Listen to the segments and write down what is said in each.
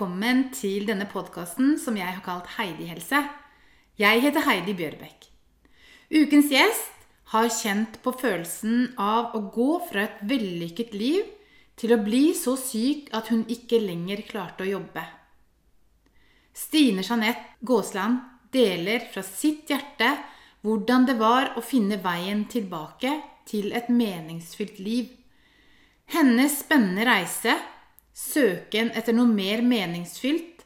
velkommen til denne podkasten som jeg har kalt Heidi helse. Jeg heter Heidi Bjørbekk. Ukens gjest har kjent på følelsen av å gå fra et vellykket liv til å bli så syk at hun ikke lenger klarte å jobbe. Stine Jeanette Gåsland deler fra sitt hjerte hvordan det var å finne veien tilbake til et meningsfylt liv. Hennes spennende reise søken etter noe mer meningsfylt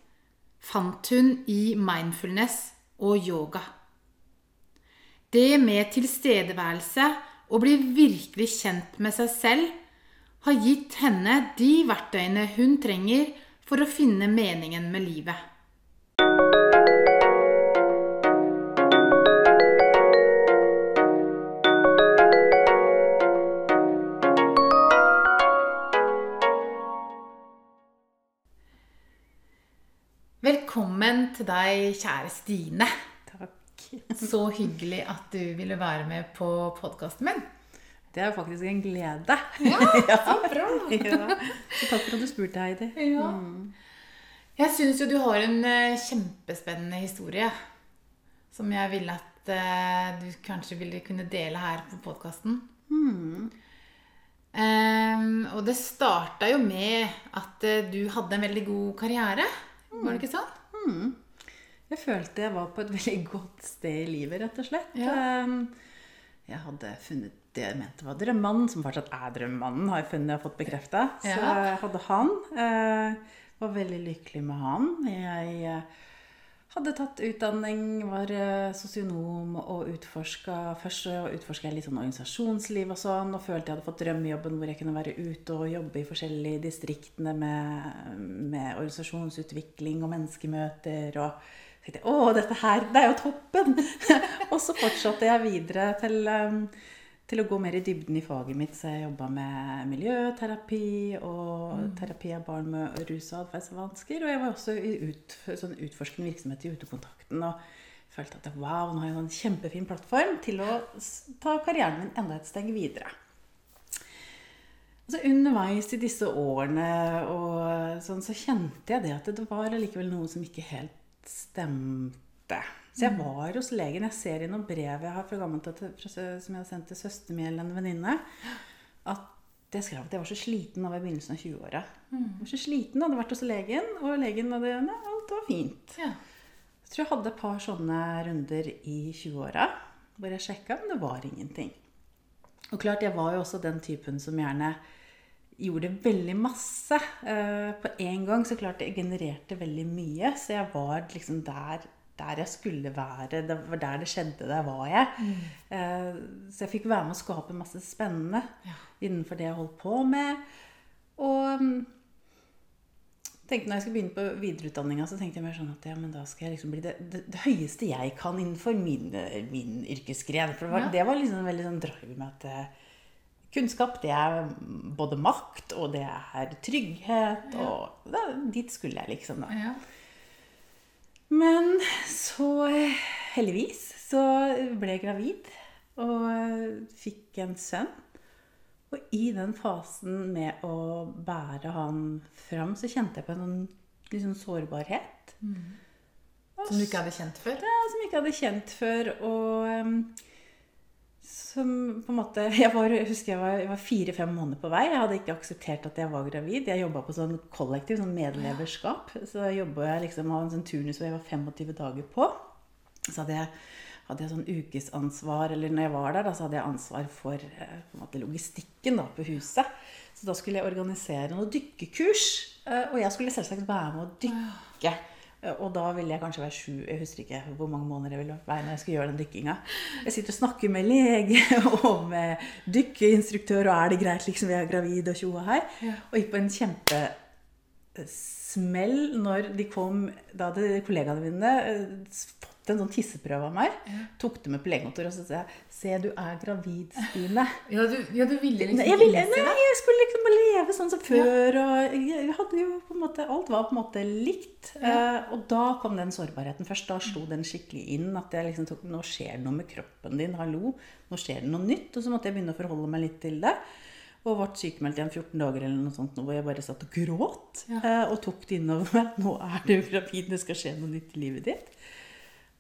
fant hun i mindfulness og yoga. Det med tilstedeværelse og bli virkelig kjent med seg selv har gitt henne de verktøyene hun trenger for å finne meningen med livet. Velkommen til deg, kjære Stine. Takk. Så hyggelig at du ville være med på podkasten min. Det er faktisk en glede. Ja, så bra! ja. Så takk for at du spurte, Heidi. Ja. Jeg syns jo du har en eh, kjempespennende historie som jeg ville at eh, du kanskje ville kunne dele her på podkasten. Mm. og det starta jo med at eh, du hadde en veldig god karriere. Var det ikke sånn? Mm. Jeg følte jeg var på et veldig godt sted i livet, rett og slett. Ja. Um, Jeg hadde funnet det jeg mente var drømmemannen, som fortsatt er drømmemannen, har jeg funnet og fått bekrefta. Så jeg hadde han. eh, var veldig lykkelig med han. Jeg eh, hadde tatt utdanning, var eh, sosionom og utforska Først utforska jeg litt sånn organisasjonsliv og sånn, og følte jeg hadde fått drømmejobben hvor jeg kunne være ute og jobbe i forskjellige distriktene med, med organisasjonsutvikling og menneskemøter. og tenkte jeg, å, dette her, det er jo toppen! og så fortsatte jeg videre til, um, til å gå mer i dybden i faget mitt. Så jeg jobba med miljøterapi og terapi av barn med rus- og atferdsvansker. Og jeg var også i ut, sånn utforskende virksomhet i Utekontakten. og følte at wow, nå har jeg en kjempefin plattform til å ta karrieren min enda et steg videre. Altså Underveis i disse årene og sånn, så kjente jeg det at det var allikevel noe som ikke helt stemte. Så jeg var hos legen. Jeg ser i noen brev jeg har fra gammelt som jeg har sendt til søsteren min eller en venninne, at jeg skrev at jeg var så sliten da var i begynnelsen av 20-åra. Jeg var så sliten, hadde vært hos legen, og legen hadde Nei, alt var fint. Ja. Jeg tror jeg hadde et par sånne runder i 20-åra hvor jeg sjekka, men det var ingenting. Og klart, jeg var jo også den typen som gjerne gjorde veldig masse eh, på en gang. Så klart jeg genererte veldig mye, så jeg var liksom der, der jeg skulle være. Det var der det skjedde, der var jeg. Eh, så jeg fikk være med å skape masse spennende Ja. innenfor det jeg holdt på med. Og mm, tenkte når jeg skulle begynne på videreutdanninga, så tenkte jeg mer sånn at ja, men da skal jeg liksom bli det, det, det høyeste jeg kan innenfor min, min yrkesgren. For det var, Ja. det var liksom en veldig sånn drive med at eh, kunnskap, det er både makt, og det er trygghet, og da, dit skulle jeg liksom, da. Ja. Men så, heldigvis, så ble jeg gravid og eh, fikk en sønn. Og i den fasen med å bære han fram, så kjente jeg på en sånn, sånn sårbarhet. Mm. Som du ikke hadde kjent før? ja, som jeg ikke hadde kjent før. Og em, som på en måte Jeg, var, husker jeg var, var fire-fem måneder på vei. Jeg hadde ikke akseptert at jeg var gravid. Jeg jobba på sånn kollektiv, sånn medleverskap. Så jobba jeg liksom av en sånn turnus hvor jeg var 25 dager på. Så hadde jeg, hadde jeg sånn ukesansvar, eller når jeg var der, da, så hadde jeg ansvar for eh, måte, logistikken da, på huset. Så da skulle jeg organisere noen dykkekurs. eh, Og jeg skulle selvsagt være med å dykke. Eh, Og da ville jeg kanskje være sju Jeg husker ikke hvor mange måneder jeg ville være når jeg skulle gjøre den dykkinga. Jeg sitter og snakker med lege og med dykkeinstruktør, og er det greit liksom jeg er gravid og tjoa her? Ja. Og gikk på en kjempesmell når de kom Da hadde kollegaene mine eh, en sånn tisseprøve av meg. Tok det med på legekontoret og så sa jeg Se, du er gravid, Stine. Ja, du, ja, du ville liksom jeg, ville, nei, jeg skulle liksom leve sånn som før. Og jeg hadde jo på en måte, alt var på en måte likt. Eh, og da kom den sårbarheten først. Da slo den skikkelig inn. At jeg liksom tok, nå skjer det noe med kroppen din. Hallo. Nå skjer det noe nytt. Og så måtte jeg begynne å forholde meg litt til det. Og ble sykemeldt igjen 14 dager eller noe sånt, hvor jeg bare satt og gråt. Ja. eh, Og tok det innover meg. Nå er du gravid, det skal skje noe nytt i livet ditt.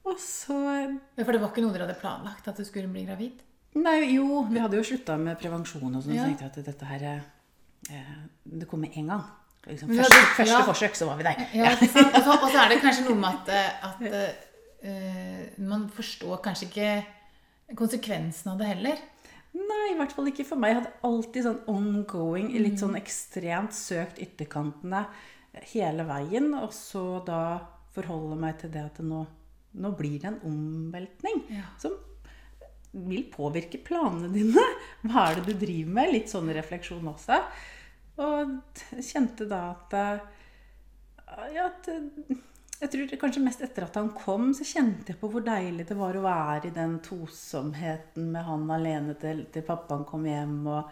Og så Ja, For det var ikke noe dere hadde planlagt, at du skulle bli gravid? Nei, jo, vi hadde jo slutta med prevensjon og sånn. Ja. Så tenkte jeg at dette her eh, Det kom med en gang. Liksom, første, hadde- første ja. forsøk, så var vi der. Ja? Og så, og så er det kanskje noe med at, eh, at uh, man forstår kanskje ikke konsekvensen av det heller. Nei, i hvert fall ikke for meg. Jeg hadde alltid sånn ongoing, litt sånn ekstremt søkt ytterkantene hele veien. Og så da forholde meg til det at det nå, nå blir det en omveltning Ja. som vil påvirke planene dine. Hva er det du driver med? Litt sånn refleksjon også. Og kjente da at eh, ja, at eh, jeg tror kanskje mest etter at han kom, så kjente jeg på hvor deilig det var å være i den tosomheten med han alene til, til pappaen kom hjem. Og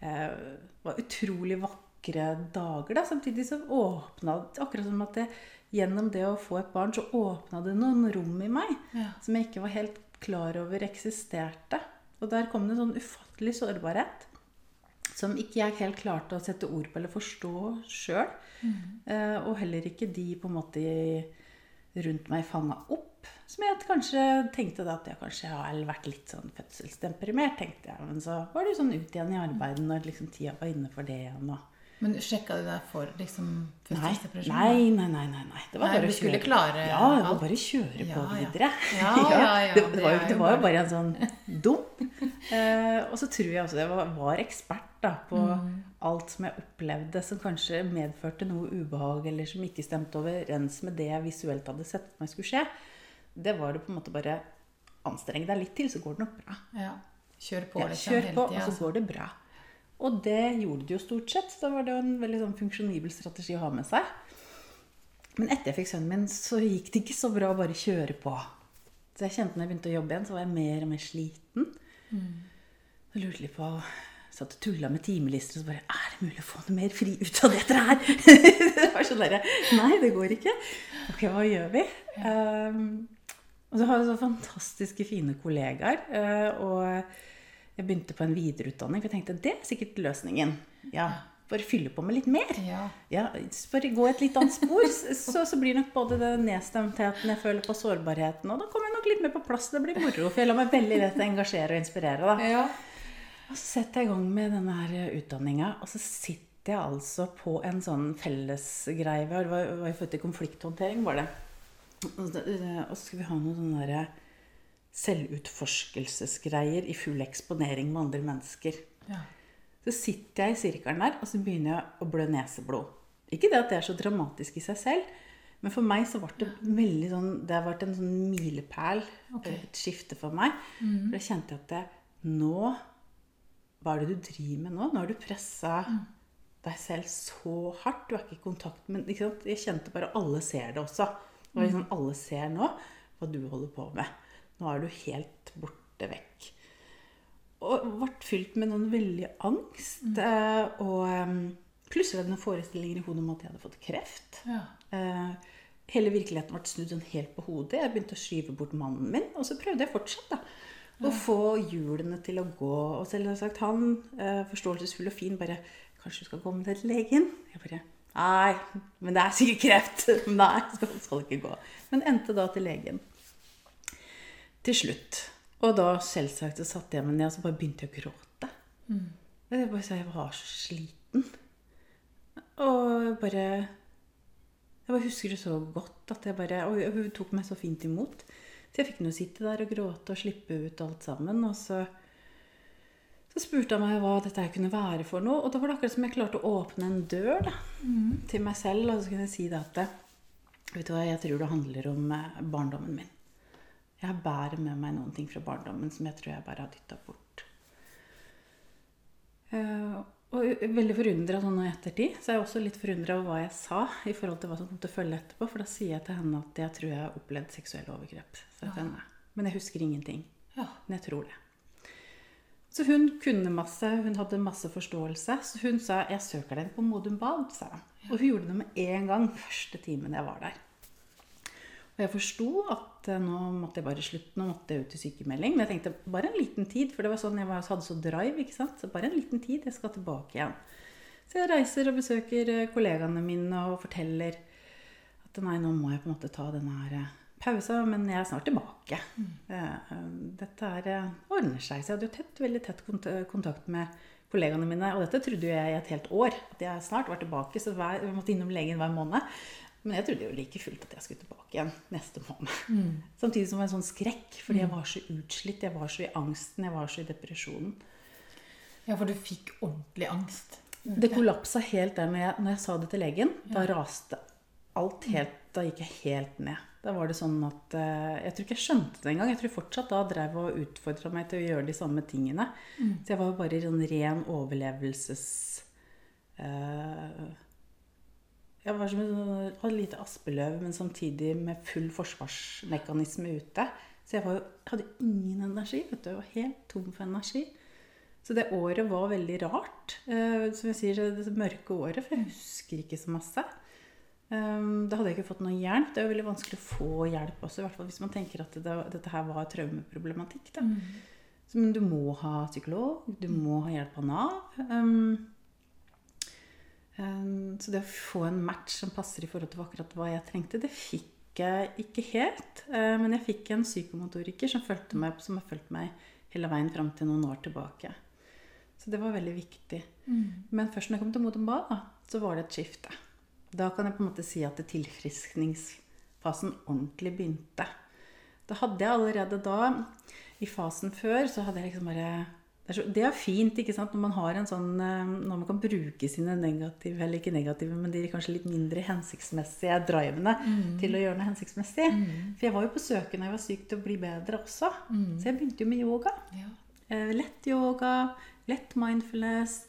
eh, det var utrolig vakre dager. da. Samtidig så åpna det Akkurat som at det, gjennom det å få et barn, så åpna det noen rom i meg Ja. som jeg ikke var helt klar over eksisterte. Og der kom det en sånn ufattelig sårbarhet som ikke jeg helt klarte å sette ord på eller forstå sjøl. Eh, og heller ikke de på en måte rundt meg fanga opp. Som jeg kanskje tenkte da at jeg kanskje har vært litt sånn fødselsdeprimert, tenkte jeg. Men så var det jo sånn ut igjen i arbeidet når liksom tida var inne for det igjen. Og Men sjekka du deg for liksom fødselsdepresjon? nei, nei, nei, nei, nei. Det var Nei, bare å skulle kjøre. klare Ja, det var bare å kjøre på Ja, videre. Ja, ja, ja, det, det var jo, det var jo bare- en sånn dum. Eh, og så tror jeg også jeg var, var ekspert da, på Mm. alt som jeg opplevde som kanskje medførte noe ubehag, eller som ikke stemte overens med det jeg visuelt hadde sett for meg skulle skje. Det var det på en måte bare Anstreng deg litt til, så går det nok bra. Ja. Kjør på, liksom. kjør på, og så altså. går det bra. Og det gjorde det jo stort sett. Da var det jo en veldig sånn funksjonibel strategi å ha med seg. Men etter jeg fikk sønnen min, så gikk det ikke så bra å bare kjøre på. Så jeg kjente når jeg begynte å jobbe igjen, så var jeg mer og mer sliten. Så lurte litt på Satt og tulla med timelister og så bare Er det mulig å få noe mer fri ut av dette her? det var sånn derre Nei, det går ikke. Ok, hva gjør vi? Um, og så har vi så fantastiske, fine kollegaer. Uh, og jeg begynte på en videreutdanning, for jeg tenkte det er sikkert løsningen. Ja, Bare fylle på med litt mer. Ja. Ja, bare gå et litt annet spor, så, så blir nok både den nedstemtheten jeg føler på sårbarheten, og da kommer jeg nok litt mer på plass. Det blir moro, for jeg lar meg veldig lett engasjere og inspirere. da. ja. Og så setter jeg i gang med denne her utdanninga, og så sitter jeg altså på en sånn fellesgreie. Det var, var i forhold til konflikthåndtering, var det. Og så, og så skal vi ha noen sånne der selvutforskelsesgreier i full eksponering med andre mennesker. ja. Så sitter jeg i sirkelen der, og så begynner jeg å blø neseblod. Ikke det at det er så dramatisk i seg selv, men for meg så ble det veldig sånn Det har vært en sånn milepæl, okay. et skifte for meg. For jeg kjente at det, nå Hva er det du driver med nå? Nå har du pressa deg selv så hardt. Du er ikke i kontakt med? Jeg kjente bare alle ser det også. Det var liksom, alle ser nå hva du holder på med. Nå er du helt borte vekk. Og ble fylt med noen veldig angst. eh, Og plutselig hadde noen forestillinger i hodet om at jeg hadde fått kreft. ja. Eh, Hele virkeligheten ble snudd sånn helt på hodet. Jeg begynte å skyve bort mannen min, og så prøvde jeg fortsatt da, å få hjulene til å gå. Og selvsagt han, eh, forståelsesfull og fin, bare 'Kanskje du skal gå med deg til legen?' Jeg bare Nei, men det er sikkert kreft. Nei, skal, skal du ikke gå. Men endte da til legen. Til slutt. Og da selvsagt så satte jeg meg ned og så bare begynte jeg å gråte. Jeg bare sa jeg var så sliten. Og jeg bare Jeg bare husker det så godt at jeg bare Og hun tok meg så fint imot. Så jeg fikk nå sitte der og gråte og slippe ut alt sammen. Og så, så spurte han meg hva dette her kunne være for noe. Og da var det akkurat som jeg klarte å åpne en dør da, til meg selv. Og så kunne jeg si det at Vet du hva, jeg tror det handler om eh, barndommen min. Jeg bærer med meg noen ting fra barndommen som jeg tror jeg bare har dytta bort. Eh, og veldig forundra sånn i ettertid. Så er jeg også litt forundra over hva jeg sa i forhold til hva som kom til å følge etterpå. For da sier jeg til henne at jeg tror jeg har opplevd seksuelle overgrep. Så jeg ja. Men jeg husker ingenting. Ja. Men jeg tror det. Så hun kunne masse, hun hadde masse forståelse. Så hun sa 'jeg søker deg på Modum Bad', sa hun. Og hun gjorde det med en gang første timen jeg var der. Og jeg forsto at eh, nå måtte jeg bare slutte, nå måtte jeg ut i sykemelding. Men jeg tenkte bare en liten tid, for det var sånn jeg var, hadde så drive. ikke sant? Så bare en liten tid, jeg skal tilbake igjen. Så jeg reiser og besøker eh, kollegaene mine og forteller at nei, nå må jeg på en måte ta denne her eh, pausa, men jeg er snart tilbake. Mm. Dette er, eh, ordner seg. Så jeg hadde jo tett, veldig tett kontakt med kollegaene mine. Og dette trodde jeg i et helt år. At jeg snart var tilbake. Så hver, jeg måtte innom legen hver måned. Men jeg trodde jo like fullt at jeg skulle tilbake igjen neste måned. Samtidig som det var en sånn skrekk, fordi jeg var så utslitt. Jeg var så i angsten, jeg var så i depresjonen. Ja, for du fikk ordentlig angst. Det kollapsa helt der når jeg, når jeg sa det til legen. Da raste alt helt Da gikk jeg helt ned. Da var det sånn at eh, Jeg tror ikke jeg skjønte det engang. Jeg tror fortsatt da drev og utfordra meg til å gjøre de samme tingene. Så jeg var jo bare i sånn ren overlevelses... eh, jeg var som et sånn- hadde lite aspeløv, men samtidig med full forsvarsmekanisme ute. Så jeg jo- hadde ingen energi. vet du. Jeg var helt tom for energi. Så det året var veldig rart. Eh, som jeg sier, det, mørke året, for jeg husker ikke så masse. Um, da hadde jeg ikke fått noe hjelp. Det er jo veldig vanskelig å få hjelp også, i hvert fall hvis man tenker at det, dette her var traumeproblematikk. Da. Så, men du må ha psykolog, du må ha hjelp av Nav. Um, så det å få en match som passer i forhold til akkurat hva jeg trengte, det fikk jeg ikke helt. Uh, men jeg fikk en psykomotoriker som, meg, som har fulgt meg hele veien fram til noen år tilbake. Så det var veldig viktig. Men først når jeg kom til Modum Bad, da, så var det et skifte. Da kan jeg på en måte si at tilfriskningsfasen ordentlig begynte. Da hadde jeg allerede da, i fasen før, så hadde jeg liksom bare det er, så, det er fint ikke sant, når man har en sånn, eh, når man kan bruke sine negative, eller ikke negative, men de kanskje litt mindre hensiktsmessige drivene til å gjøre noe hensiktsmessig. For jeg var jo på søken når jeg var syk til å bli bedre også. Så jeg begynte jo med yoga. Ja. Eh, lett yoga, lett mindfulness.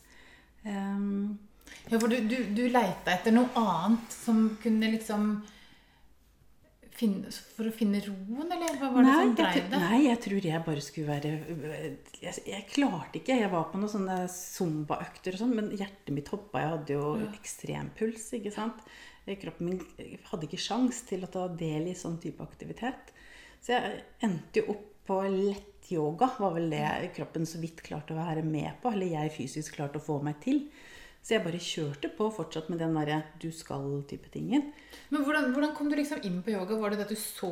Um, Ja, for du, du, du leita etter noe annet som kunne liksom finne, For å finne roen, eller hva var det nei, som jeg, dreiv det? nei, jeg tror jeg bare skulle være Jeg, jeg klarte ikke. Jeg var på noen sånne zumba-økter og sånn, men hjertet mitt hoppa. Jeg hadde jo ekstrem puls, ikke sant. Kroppen min hadde ikke sjans til å ta del i sånn type aktivitet. Så jeg endte jo opp på lett yoga, var vel det kroppen så vidt klarte å være med på. Eller jeg fysisk klarte å få meg til. Så jeg bare kjørte på fortsatt med den derre du skal-type tingen. Men hvordan, hvordan kom du liksom inn på yoga? Var det det at du så,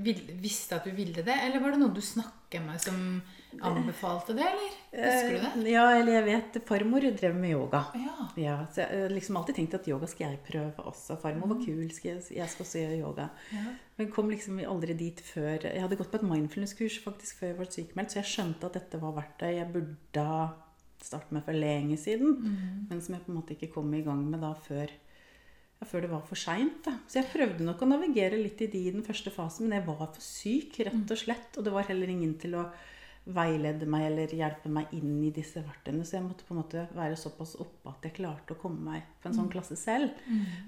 vil, visste at du ville det, eller var det noen du snakket med som anbefalte det, eller? Husker du det? Eh, Ja, eller jeg vet farmor drev med yoga. Ja. Ja, så jeg har liksom alltid tenkt at yoga skal jeg prøve også. Farmor var kul, skal jeg, jeg skal også gjøre yoga. Ja. Men kom liksom aldri dit før Jeg hadde gått på et mindfulness-kurs faktisk før jeg ble sykemeldt, så jeg skjønte at dette var verktøy jeg burde ha startet med for lenge siden. Men som jeg på en måte ikke kom i gang med da før, ja, før det var for seint. Så jeg prøvde nok å navigere litt i de i den første fasen, men jeg var for syk, rett og slett. Og det var heller ingen til å veilede meg eller hjelpe meg inn i disse verktøyene. Så jeg måtte på en måte være såpass oppe at jeg klarte å komme meg på en sånn klasse selv.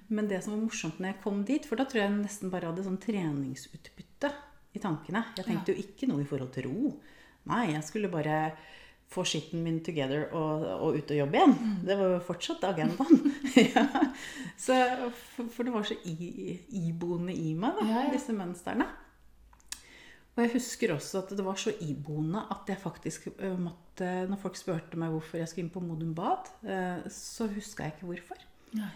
Men det som var morsomt når jeg kom dit, for da tror jeg nesten bare hadde sånn treningsutbytte i tankene. Jeg tenkte jo ikke noe i forhold til ro. Nei, jeg skulle bare få skitten min together og, og ut og jobbe igjen. Det var jo fortsatt agendaen. ja. så, for, for det var så i- iboende i meg, da, Ja, ja. disse mønstrene. Og jeg husker også at det var så iboende at jeg faktisk måtte Når folk spurte meg hvorfor jeg skulle inn på Modum Bad, så huska jeg ikke hvorfor. Nei.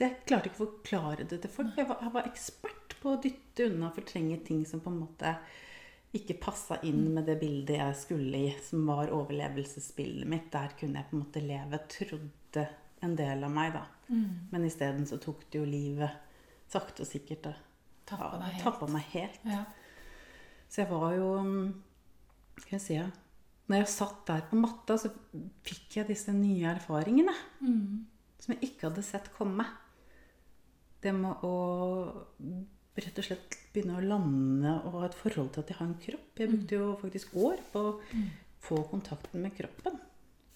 Jeg klarte ikke å forklare det til folk. Jeg var, jeg var ekspert på å dytte unna og fortrenge ting som på en måte ikke passa inn med det bildet jeg skulle i, som var overlevelsesbildet mitt. Der kunne jeg på en måte leve, trodde en del av meg, da. Men isteden så tok det jo livet sakte og sikkert Tappa deg helt. tappa meg helt. Ja. Så jeg var jo mm, Skal jeg si ja. Når jeg satt der på matta, så fikk jeg disse nye erfaringene. Som jeg ikke hadde sett komme. Det med å rett og slett begynne å lande og ha et forhold til at jeg har en kropp. Jeg brukte jo faktisk år på å få kontakten med kroppen.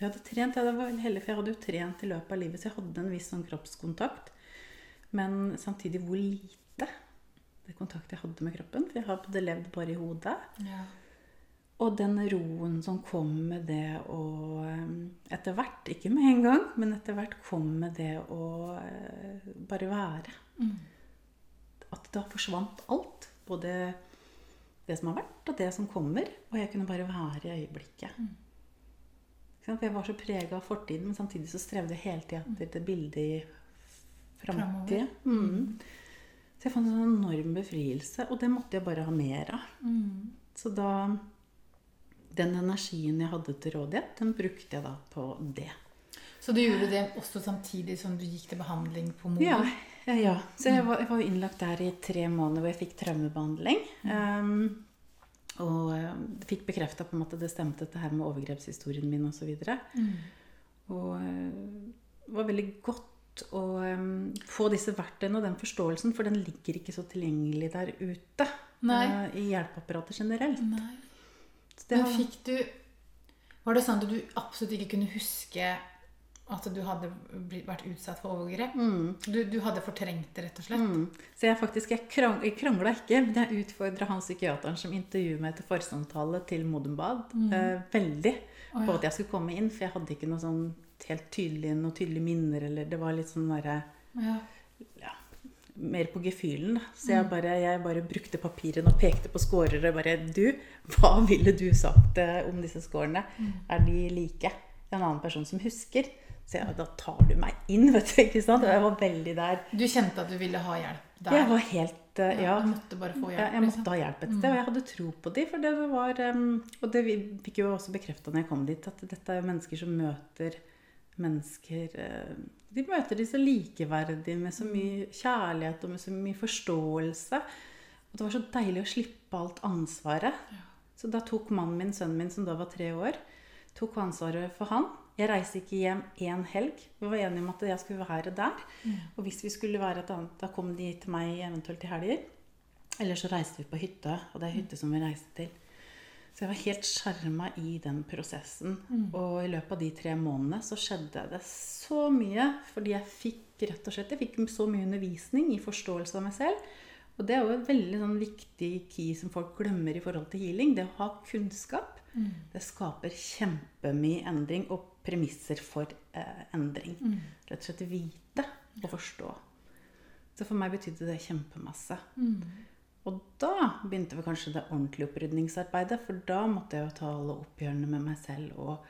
Jeg hadde trent, jeg var heldig, for jeg hadde jo trent i løpet av livet, så jeg hadde en viss sånn kroppskontakt. Men samtidig hvor lite det kontakt jeg hadde med kroppen. For jeg hadde levd bare i hodet. Ja. Og den roen som kom med det å eh, Etter hvert, ikke med en gang, men etter hvert kom med det å eh, bare være. At da forsvant alt. Både det som har vært, og det som kommer. Og jeg kunne bare være i øyeblikket. Mm. For jeg var så prega av fortiden, men samtidig så strevde jeg hele tida etter det bildet i framtida. Mm. Så jeg fant en sånn enorm befrielse, og det måtte jeg bare ha mer av. Så da Den energien jeg hadde til rådighet, den brukte jeg da på det. Så du gjorde det også samtidig som du gikk til behandling på Mo? Ja, ja, ja. Så jeg var, jeg var innlagt der i tre måneder hvor jeg fikk traumebehandling. Um, og uh, fikk bekrefta at det stemte, dette her med overgrepshistorien min osv. Og, så og uh, det var veldig godt å um, få disse verktøyene og den forståelsen, for den ligger ikke så tilgjengelig der ute uh, i hjelpeapparatet generelt. Nei. Så det Men fikk du Var det sånn at du absolutt ikke kunne huske at du hadde blitt, vært utsatt for overgrep? Du, du hadde fortrengt det, rett og slett? Mm. Så jeg faktisk, jeg, krang, jeg krangla ikke, men jeg utfordra han psykiateren som intervjuet meg til forsamtale til Modenbad, mm. eh, veldig oh, ja. på at jeg skulle komme inn. For jeg hadde ikke noe sånn helt tydelig, noe tydelige minner, eller det var litt sånn derre Ja. ja, mer på gefühlen. Så jeg bare, jeg bare brukte papirene og pekte på skårer og bare Du, hva ville du sagt eh, om disse skårene? Er de like? En annen person som husker. Så jeg, da tar du meg inn, vet du. ikke sant? Og jeg var veldig der. Du kjente at du ville ha hjelp der? Jeg var helt eh, Ja. Du måtte bare få hjelp? Jeg, jeg måtte liksom. ha hjelp et sted, og jeg hadde tro på dem. For det var Og det fikk jo også bekrefta når jeg kom dit, at dette er jo mennesker som møter mennesker eh, De møter de så likeverdige, med så mye kjærlighet og med så mye forståelse. Og det var så deilig å slippe alt ansvaret. Så da tok mannen min, sønnen min, som da var tre år, tok ansvaret for han. Jeg reiste ikke hjem én helg. Vi var enige om at jeg skulle være der. Og hvis vi skulle være et annet, da kom de til meg eventuelt i helger. Eller så reiste vi på hytte, og det er hytte som vi reiste til. Så jeg var helt skjerma i den prosessen. Og i løpet av de tre månedene så skjedde det så mye. Fordi jeg fikk rett og slett, jeg fikk så mye undervisning i forståelse av meg selv. Og det er jo et veldig sånn viktig key som folk glemmer i forhold til healing. Det å ha kunnskap. Det skaper kjempemye endring og premisser for eh, endring. Rett og slett vite og forstå. Så for meg betydde det kjempemasse. Og da begynte vel kanskje det ordentlige opprydningsarbeidet. For da måtte jeg jo ta alle oppgjørene med meg selv og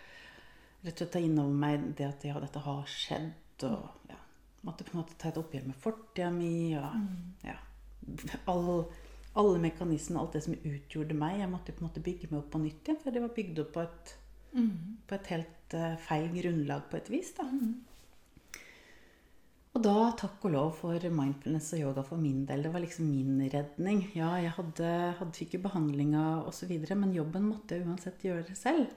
rett og slett ta inn over meg det at ja, dette har skjedd. Og ja, måtte på en måte ta et oppgjør med fortida mi. Og ja, all, alle mekanismene, alt det som utgjorde meg. Jeg måtte på en måte bygge meg opp på nytt igjen. For det var bygd opp på et, på et helt uh, feil grunnlag på et vis. da. Og da, takk og lov for mindfulness og yoga for min del. Det var liksom min redning. Ja, jeg hadde, hadde fikk jo behandlinga osv., men jobben måtte jeg uansett gjøre selv.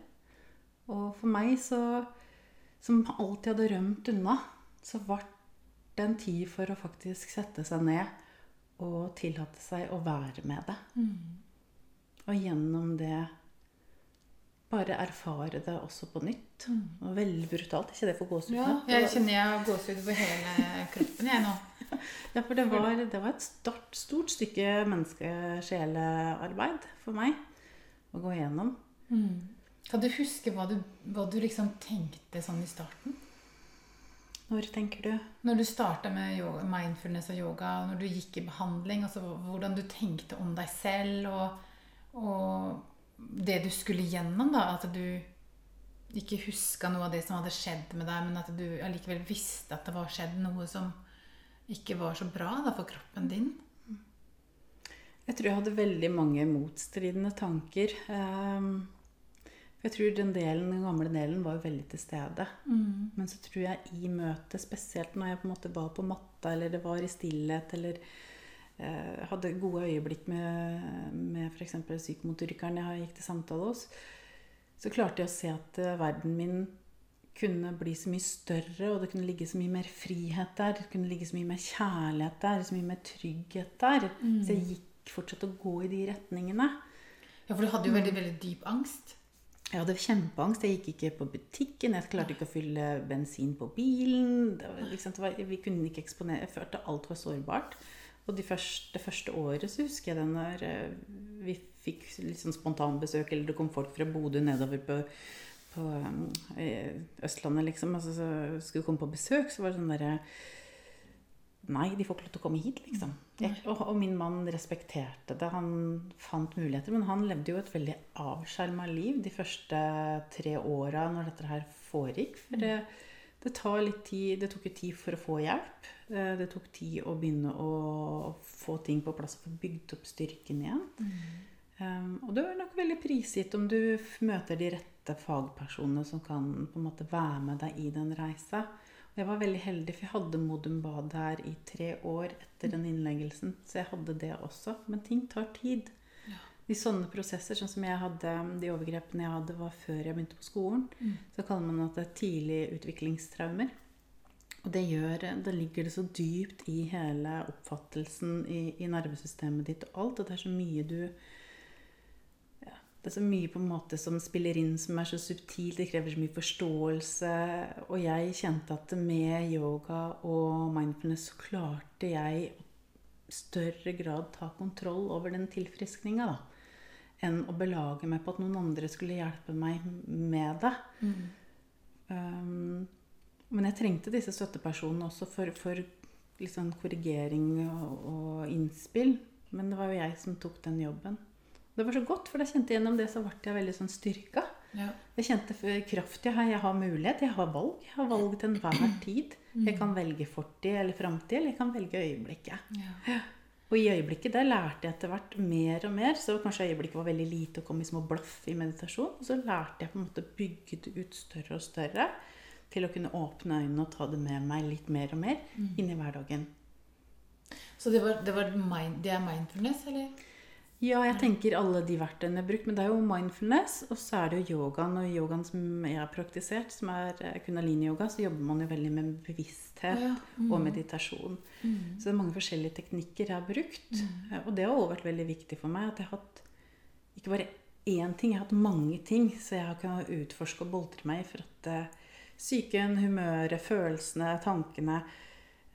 Og for meg, så, som alltid hadde rømt unna, så ble det en tid for å faktisk sette seg ned og tillate seg å være med det. Og gjennom det bare erfare det også på nytt. Det var veldig brutalt. ikke det for gåsehud? Ja, jeg kjenner jeg har gåsehud på hele kroppen jeg nå. Ja, for det var, det var et stort, stort stykke menneskesjelearbeid for meg å gå igjennom. Kan du huske hva du, hva du liksom tenkte sånn i starten? Når tenker du? Når du starta med yoga, mindfulness og yoga, og når du gikk i behandling, altså hvordan du tenkte om deg selv og, og det du skulle gjennom, da. At du ikke huska noe av det som hadde skjedd med deg, men at du allikevel visste at det var skjedd noe som ikke var så bra da, for kroppen din. Jeg tror jeg hadde veldig mange motstridende tanker. Ehm, Jeg tror den delen, den gamle delen var veldig til stede. Men så tror jeg i møtet, spesielt når jeg på en måte var på matta, eller det var i stillhet, eller hadde gode øyeblikk med, med f.eks. psykomotorikeren jeg gikk til samtale hos, så klarte jeg å se at eh, verden min kunne bli så mye større, og det kunne ligge så mye mer frihet der. Det kunne ligge så mye mer kjærlighet der, så mye mer trygghet der. Så jeg gikk fortsatt å gå i de retningene. Ja, for du hadde jo veldig, veldig dyp angst. Jeg hadde kjempeangst. Jeg gikk ikke på butikken. Jeg klarte ikke å fylle bensin på bilen. Det var, liksom, var, vi kunne ikke eksponere Jeg følte alt var sårbart. Og de første, det første året så husker jeg det når eh, vi fikk litt sånn spontanbesøk, eller det kom folk fra Bodø nedover på, på eh, Østlandet, liksom. Altså, så skulle komme på besøk, så var det sånn derre Nei, de får ikke lov til å komme hit, liksom. Jeg, og, og min mann respekterte det. Han fant muligheter. Men han levde jo et veldig avskjerma liv de første tre åra når dette her foregikk. For det, det tar litt tid Det tok jo tid for å få hjelp. Eh, Det tok tid å begynne å få ting på plass og få bygd opp styrken igjen. Um, og det er nok veldig prisgitt om du møter de rette fagpersonene som kan på en måte være med deg i den reisa. Og jeg var veldig heldig, for jeg hadde Modum Bad her i tre år etter den innleggelsen. Så jeg hadde det også. Men ting tar tid. I sånne prosesser, sånn som jeg hadde, de overgrepene jeg hadde, var før jeg begynte på skolen. Så kaller man at det tidlige utviklingstraumer. Og det gjør, da ligger det så dypt i hele oppfattelsen i, i nervesystemet ditt og alt. Og det er så mye du ja, Det er så mye på en måte som spiller inn, som er så subtilt. Det krever så mye forståelse. Og jeg kjente at med yoga og mindfulness så klarte jeg i større grad ta kontroll over den tilfriskninga, da. Enn å belage meg på at noen andre skulle hjelpe meg med det. Um, men jeg trengte disse støttepersonene også for, for sånn korrigering og, og innspill. Men det var jo jeg som tok den jobben. Det var så godt, for da kjente jeg gjennom det, så ble jeg veldig sånn styrka. Ja. Jeg kjente kraft jeg har. Jeg har mulighet, jeg har valg. Jeg har valg til enhver tid. Jeg kan velge fortid eller framtid, eller jeg kan velge øyeblikket. Ja. Og i øyeblikket der lærte jeg etter hvert mer og mer. Så kanskje øyeblikket var veldig lite og kom i små blaff i meditasjon. Og så lærte jeg på en måte å bygge det ut større og større til å kunne åpne øynene og ta det med meg litt mer og mer inn i hverdagen. Så det, var, det, var mind, det er mindfulness, eller? Ja, jeg tenker alle de verktøyene jeg har brukt. Men det er jo mindfulness, og så er det jo yogaen. Og yogaen som jeg har praktisert, som er eh, kundalini-yoga, så jobber man jo veldig med bevissthet Ja, mm. og meditasjon. Så det er mange forskjellige teknikker jeg har brukt. Mm. Og det har også vært veldig viktig for meg at jeg har hatt ikke bare én ting, jeg har hatt mange ting. Så jeg har kunnet utforske og boltre meg for at eh, psyken, humøret, følelsene, tankene eh,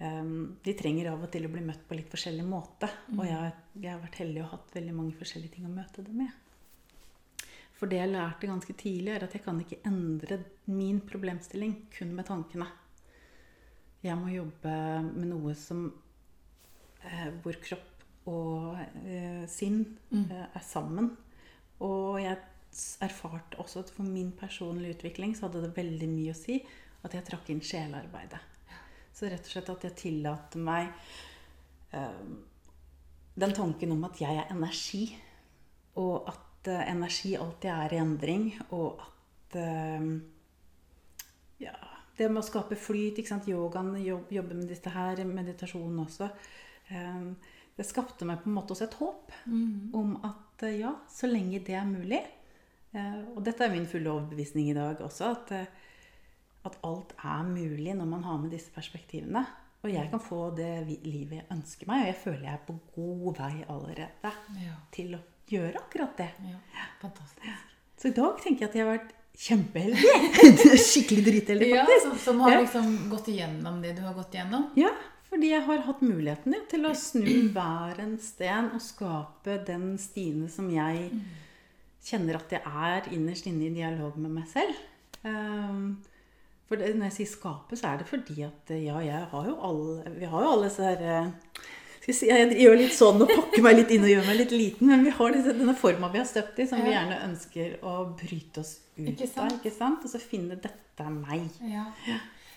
De trenger av og til å bli møtt på litt forskjellig måte. Og jeg, jeg har vært heldig og hatt veldig mange forskjellige ting å møte det med. For det jeg lærte ganske tidlig, er at jeg kan ikke endre min problemstilling kun med tankene. Jeg må jobbe med noe som eh, hvor kropp og eh, sinn eh, er sammen. Og jeg erfarte også at for min personlige utvikling så hadde det veldig mye å si at jeg trakk inn sjelearbeidet. Så rett og slett at jeg tillater meg eh, den tanken om at jeg er energi, og at eh, energi alltid er i endring, og at eh, ja, det med å skape flyt, ikke sant? yogaen, jobb, jobbe med dette her, meditasjonen også. Det skapte meg på en måte også et håp om at ja, så lenge det er mulig Og dette er min fulle overbevisning i dag også, at, at alt er mulig når man har med disse perspektivene. Og jeg kan få det livet jeg ønsker meg, og jeg føler jeg er på god vei allerede Ja. til å gjøre akkurat det. ja. Fantastisk. Så i dag tenker jeg at jeg har vært kjempeheldig. Skikkelig dritheldig, Ja, faktisk. som, som har Ja. liksom gått igjennom det du har gått igjennom? Ja, fordi jeg har hatt muligheten ja, til å snu hver en sten og skape den Stine som jeg kjenner at jeg er innerst inne i dialog med meg selv. Um, for det, når jeg sier skape, så er det fordi at eh, ja, jeg har jo alle Vi har jo alle disse her eh, si, jeg gjør litt sånn og pakker meg litt inn og gjør meg litt liten, men vi har denne forma vi har støpt i, som vi gjerne ønsker å bryte oss ut Ikke sant? av. ikke sant? Og så finne 'dette er meg'. Ja.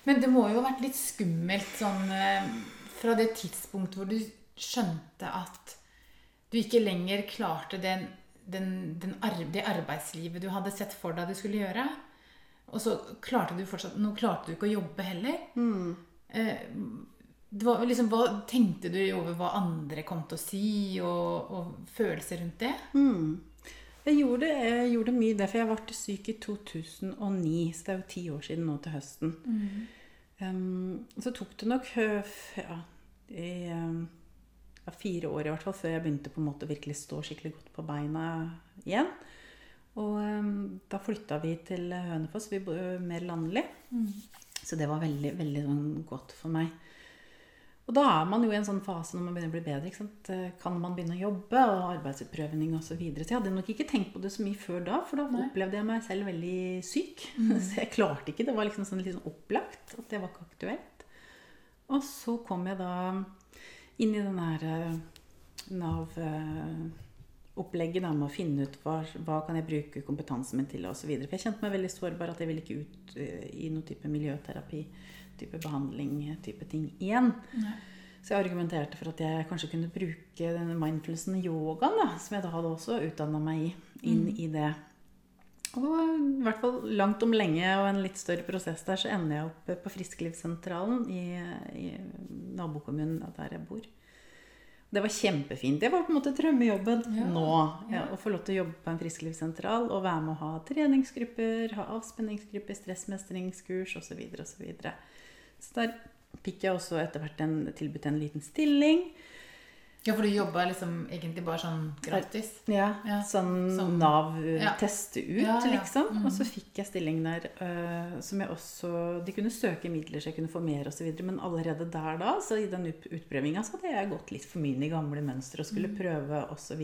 Men det må jo ha vært litt skummelt sånn eh, fra det tidspunktet hvor du skjønte at du ikke lenger klarte den, den, den det arbeidslivet du hadde sett for deg du skulle gjøre. Og så klarte du fortsatt Nå klarte du ikke å jobbe heller. Eh, det var liksom, hva Tenkte du over hva andre kom til å si, og, og følelser rundt det? Jeg gjorde, jeg gjorde mye det, for jeg ble syk i 2009, så det er jo ti år siden nå til høsten. Um, så tok det nok ja, i, ja, fire år i hvert fall før jeg begynte på en måte å virkelig stå skikkelig godt på beina igjen. Og um, da flytta vi til Hønefoss, vi bor mer landlig. Så det var veldig, veldig sånn godt for meg. Og da er man jo i en sånn fase når man begynner å bli bedre. ikke sant? Eh, Kan man begynne å jobbe, og arbeidsutprøvning osv. Så, videre. så jeg hadde nok ikke tenkt på det så mye før da, for da opplevde jeg meg selv veldig syk. Så jeg klarte ikke. Det var liksom sånn sånn opplagt at det var ikke aktuelt. Og så kom jeg da inn i den her eh, Nav-opplegget da, med å finne ut hva, hva kan jeg bruke kompetansen min til osv. For jeg kjente meg veldig sårbar at jeg ville ikke ut uh, i noen type miljøterapi, type behandling, type ting igjen. Nei. Så jeg argumenterte for at jeg kanskje kunne bruke denne mindfulnessen yogaen, da, som jeg da hadde også utdanna meg i, inn i det. Og i hvert fall langt om lenge og en litt større prosess der, så ender jeg opp på Frisklivssentralen i, i nabokommunen der jeg bor. Det var kjempefint. Det var på en måte drømmejobben Ja, nå. ja. Å få lov til å jobbe på en frisklivssentral og være med å ha treningsgrupper, ha avspenningsgrupper, stressmestringskurs osv. Så, videre, og så, så der fikk jeg også etter hvert en, tilbudt en liten stilling. Ja, for du jobba liksom egentlig bare sånn gratis? Ja, Ja, Sånn som, Nav eh, ja. teste ut, Ja, liksom. Mm. Og så fikk jeg stilling der uh, som jeg også De kunne søke midler så jeg kunne få mer osv. Men allerede der da, så i den ut- utprøvinga, så hadde jeg gått litt for mye i gamle mønstre og skulle skulle prøve osv.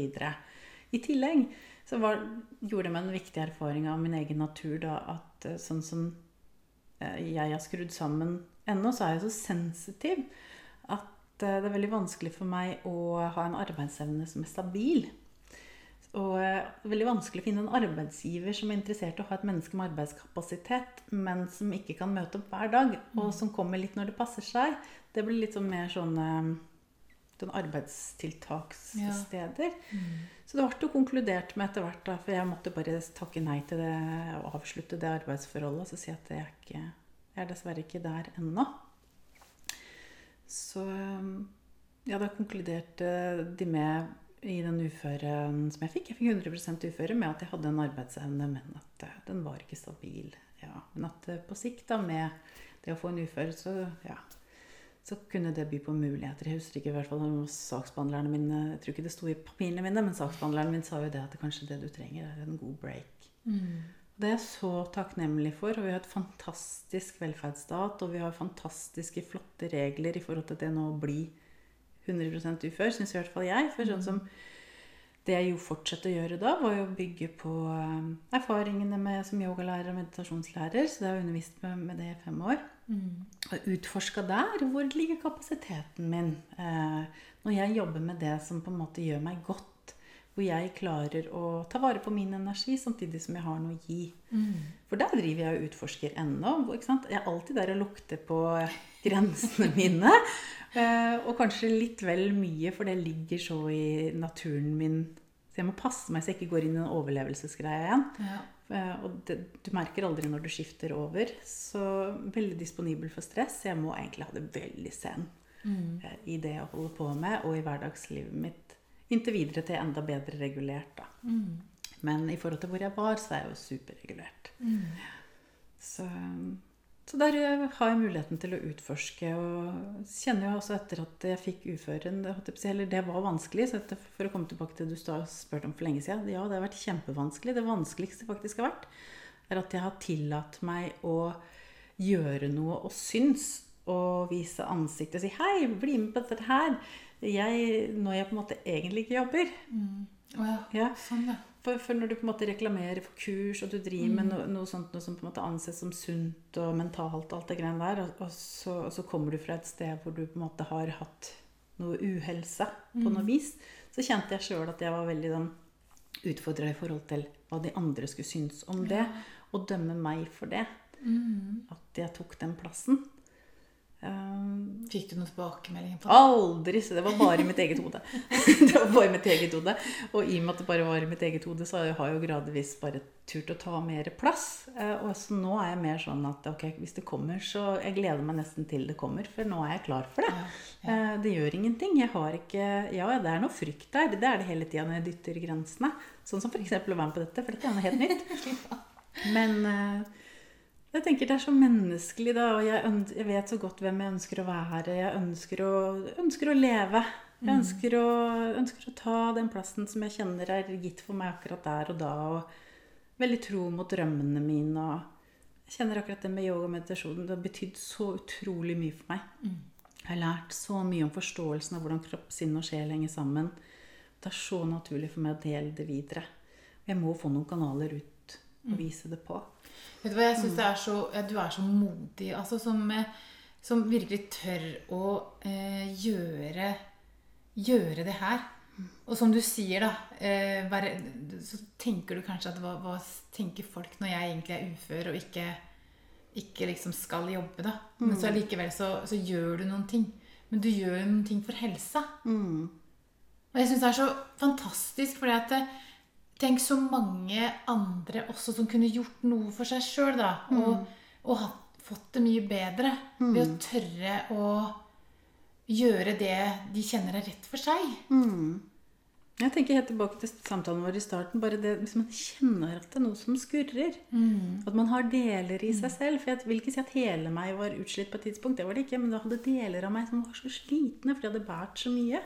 I tillegg så var, gjorde det meg en viktig erfaring av min egen natur da at eh, sånn som jeg har skrudd sammen ennå, så er jeg så sensitiv at det er veldig vanskelig for meg å ha en arbeidsevne som er stabil. Og eh, det er veldig vanskelig å finne en arbeidsgiver som er interessert i å ha et menneske med arbeidskapasitet, men som ikke kan møte opp hver dag, og som kommer litt når det passer seg. Det blir litt sånn mer sånne sånn arbeidstiltakssteder. Så det ble jo konkludert med etter hvert, da, for jeg måtte bare takke nei til det og avslutte det arbeidsforholdet og så si at jeg er, ikke, jeg er dessverre ikke der ennå. Så ja, da konkluderte de med i den uføren som jeg fikk. Jeg fikk 100% uføre med at jeg hadde en arbeidsevne, men at eh, den var ikke stabil. Ja, men at eh, på sikt da med det å få en ufør, så ja, så kunne det by på muligheter. Jeg husker ikke i hvert fall om saksbehandlerne mine Jeg tror ikke det sto i papirene mine, men saksbehandleren min sa jo det at kanskje det du trenger, er en god break. Det er jeg så takknemlig for. Og vi har et fantastisk velferdsstat, og vi har fantastiske, flotte regler i forhold til det nå å bli 100 ufør, syns i hvert fall jeg. For sånn som det jeg jo fortsetter å gjøre da, var jo å bygge på eh, erfaringene med, som yogalærer og meditasjonslærer. Så det har jeg undervist med, med det i fem år. Og utforska der hvor ligger kapasiteten min. Eh, når jeg jobber med det som på en måte gjør meg godt. Hvor jeg klarer å ta vare på min energi samtidig som jeg har noe å gi. For der driver jeg og utforsker ennå. Jeg er alltid der og lukter på grensene mine. Eh, og kanskje litt vel mye, for det ligger så i naturen min. Så jeg må passe meg så jeg ikke går inn i en overlevelsesgreie igjen. Ja. Eh, Og det, du merker aldri når du skifter over. Så veldig disponibel for stress. Jeg må egentlig ha det veldig sen mm. i det jeg holder på med, og i hverdagslivet mitt. Inntil videre til enda bedre regulert, da. Men i forhold til hvor jeg var, så er jeg jo superregulert. Så, så der eh, har jeg muligheten til å utforske. Og kjenner jo også etter at jeg fikk uføren Eller det var vanskelig. Så etter, for å komme tilbake til det du spurte om for lenge siden. Ja, det har vært kjempevanskelig. Det vanskeligste faktisk har vært, er at jeg har tillatt meg å gjøre noe og syns. Og vise ansiktet og si 'hei, bli med på dette her'. Jeg, når jeg på en måte egentlig ikke jobber. Å ja. Ja. Sånn, ja. For, for når du på en måte reklamerer for kurs, og du driver med noe, noe sånt noe som på en måte anses som sunt og mentalt, og alt det greiene der, og, og, så, og så kommer du fra et sted hvor du på en måte har hatt noe uhelse på noe vis, så kjente jeg sjøl at jeg var veldig sånn utfordra i forhold til hva de andre skulle synes om det, og dømme meg for det. At jeg tok den plassen. Fikk du noen tilbakemeldinger på det? Aldri! Så det var bare i mitt eget hode. det var bare i mitt eget hode. Og i og med at det bare var i mitt eget hode, så har jeg jo gradvis bare turt å ta mer plass. Eh, Og så nå er jeg mer sånn at ok, hvis det kommer, så jeg gleder meg nesten til det kommer. For nå er jeg klar for det. Eh, Det gjør ingenting. Jeg har ikke Ja, det er noe frykt der. Det er det hele tida når jeg dytter grensene. Sånn som f.eks. å være med på dette, for dette er noe helt nytt. Men eh, jeg tenker det er så menneskelig, da. Og jeg, jeg vet så godt hvem jeg ønsker å være. Jeg ønsker å, ønsker å leve. Jeg ønsker å, ønsker å ta den plassen som jeg kjenner er gitt for meg akkurat der og da. Og veldig tro mot drømmene mine. Og jeg kjenner akkurat det med yoga og meditasjon. Det har betydd så utrolig mye for meg. Jeg har lært så mye om forståelsen av hvordan kropp, sinn og sjel henger sammen. Det er så naturlig for meg å dele det videre. Jeg må få noen kanaler ut og vise det på. Vet du hva, jeg synes mm. er så, ja, Du er så modig. Altså som som virkelig tør å eh, gjøre, gjøre det her. Og som du sier, da, eh, bare, så tenker du kanskje at hva, hva tenker folk når jeg egentlig er ufør og ikke, ikke liksom skal jobbe, da. Men så allikevel så, så gjør du noen ting. Men du gjør noen ting for helsa. Mm. Og jeg syns det er så fantastisk, fordi at det, Tenk så mange andre også som kunne gjort noe for seg sjøl, da. Og, og hatt, fått det mye bedre ved å tørre å gjøre det de kjenner er rett for seg. Mm. Jeg tenker helt tilbake til samtalen vår i starten. Bare det hvis man kjenner at det er noe som skurrer. At man har deler i seg selv. For jeg vil ikke si at hele meg var utslitt på et tidspunkt. Det var det ikke, Men da hadde deler av meg som var så slitne, fordi jeg hadde båret så mye.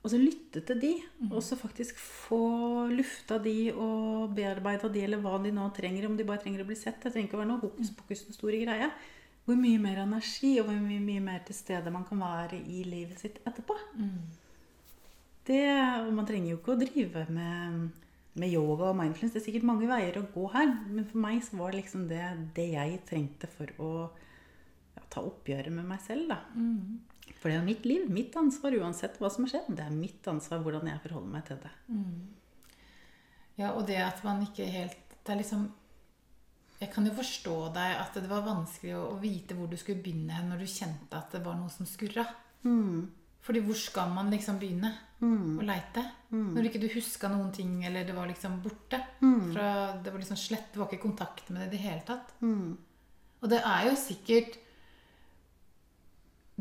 Og så lytte til de, og så faktisk få lufta de og bearbeida de, eller hva de nå trenger. Om de bare trenger å bli sett. Det trenger ikke å være noe hokus pokus den store greia. Hvor mye mer energi og hvor mye, mye mer til stede man kan være i livet sitt etterpå. Det, og man trenger jo ikke å drive med, med yoga og mindfulness. Det er sikkert mange veier å gå her, men for meg så var det liksom det, det jeg trengte for å ja, ta oppgjøret med meg selv. da. For det er mitt liv, mitt ansvar uansett hva som har skjedd. Det er mitt ansvar hvordan jeg forholder meg til det. Ja, og det at man ikke helt Det er liksom Jeg kan jo forstå deg at det var vanskelig å, å vite hvor du skulle begynne hen når du kjente at det var noe som skurra. Fordi hvor skal man liksom begynne å leite? Når ikke du huska noen ting, eller det var liksom borte. Fra, det var liksom slett, det var ikke kontakt med det i det hele tatt. Og det er jo sikkert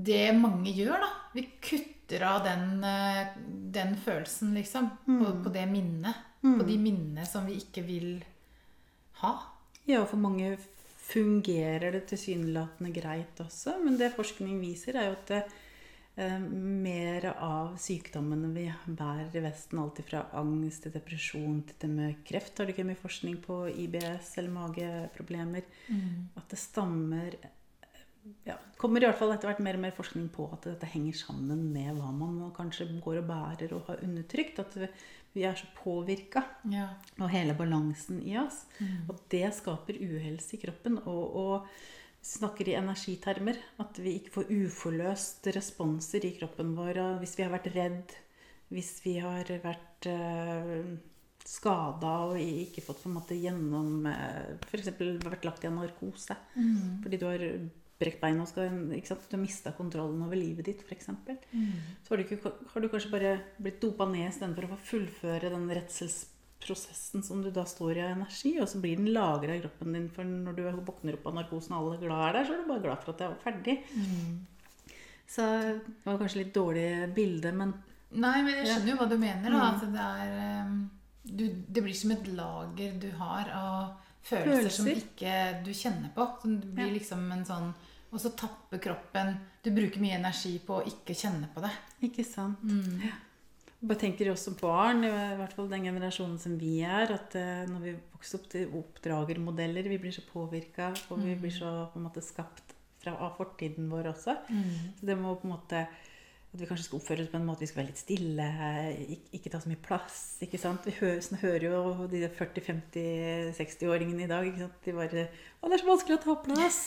det mange gjør, da. Vi kutter av den, eh, den følelsen, liksom. På, på det minnet. På de minnene som vi ikke vil ha. Ja, for mange fungerer det tilsynelatende greit også, men det forskning viser, er jo at det, eh, mer av sykdommene vi bærer i Vesten, alt fra angst til depresjon til det med kreft, har det ikke mye forskning på IBS eller mageproblemer, at det stammer ja, kommer i hvert fall etter hvert mer og mer forskning på at dette henger sammen med hva man kanskje går og bærer og har undertrykt. At vi- er så påvirka Ja. og hele balansen i oss. Og det skaper uhelse i kroppen. Og, og snakker i energitermer. At vi ikke får uforløst responser i kroppen vår. Hvis vi har vært redd, hvis vi har vært uh, skada og ikke fått på en måte gjennom uh, F.eks. vært lagt i en narkose fordi du har brekt bein og skal, ikke sant? du har mista kontrollen over livet ditt, f.eks. Så har du, ikke, har du kanskje bare blitt dopa ned istedenfor å få fullføre den redselsprosessen som du da står i av energi, og så blir den lagra i kroppen din. For når du våkner opp av narkosen og alle er glad er der, så er du bare glad for at det er ferdig. Så det var kanskje litt dårlig bilde, men Nei, men jeg skjønner jo hva du mener. Da, at det er eh, du, Det blir som et lager du har av følelser, som Følelser. ikke du kjenner på. Så det blir Ja. liksom en sånn Og så tapper kroppen Du bruker mye energi på å ikke kjenne på det. ikke sant. Ja. Bare tenker også barn, i hvert fall den generasjonen som vi er, at eh, når vi vokser opp til oppdragermodeller, vi blir så påvirka, og vi blir så på en måte skapt fra, av fortiden vår også. Så det må på en måte at vi kanskje skal oppføre oss på en måte vi skal være litt stille, ikke, ikke ta så mye plass. ikke sant? Vi hører, sånn, hører jo de 40-50-60-åringene i dag. ikke sant? De bare 'Å, det er så vanskelig å ta plass!'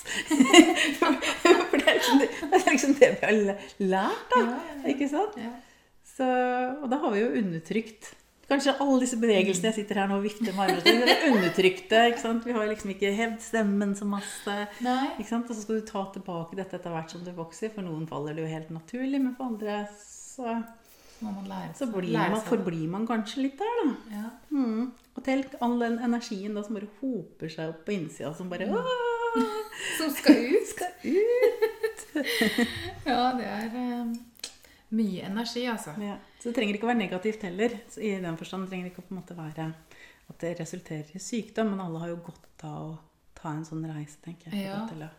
For det er, liksom, det er liksom det vi har lært, da. Ikke sant? Ja. Så, og da har vi jo undertrykt Kanskje alle disse bevegelsene jeg sitter her nå og vifter med armene Det er undertrykte. ikke sant? Vi har liksom ikke hevd stemmen så masse. Nei. Ikke sant? Og så skal du ta tilbake dette etter hvert som du vokser. For noen faller det jo helt naturlig, men for andre så, man lære så blir man, forblir man kanskje litt der, da. Ja. Mm. Og tenk all den energien da som bare hoper seg opp på innsida, som bare Åh, Som skal ut. skal ut! Ja, det er eh, mye energi, altså. Ja. Så det trenger ikke å være negativt heller. Så I den forstand trenger det ikke å på en måte være at det resulterer i sykdom, men alle har jo godt av å ta en sånn reise, tenker jeg. Ja. Til å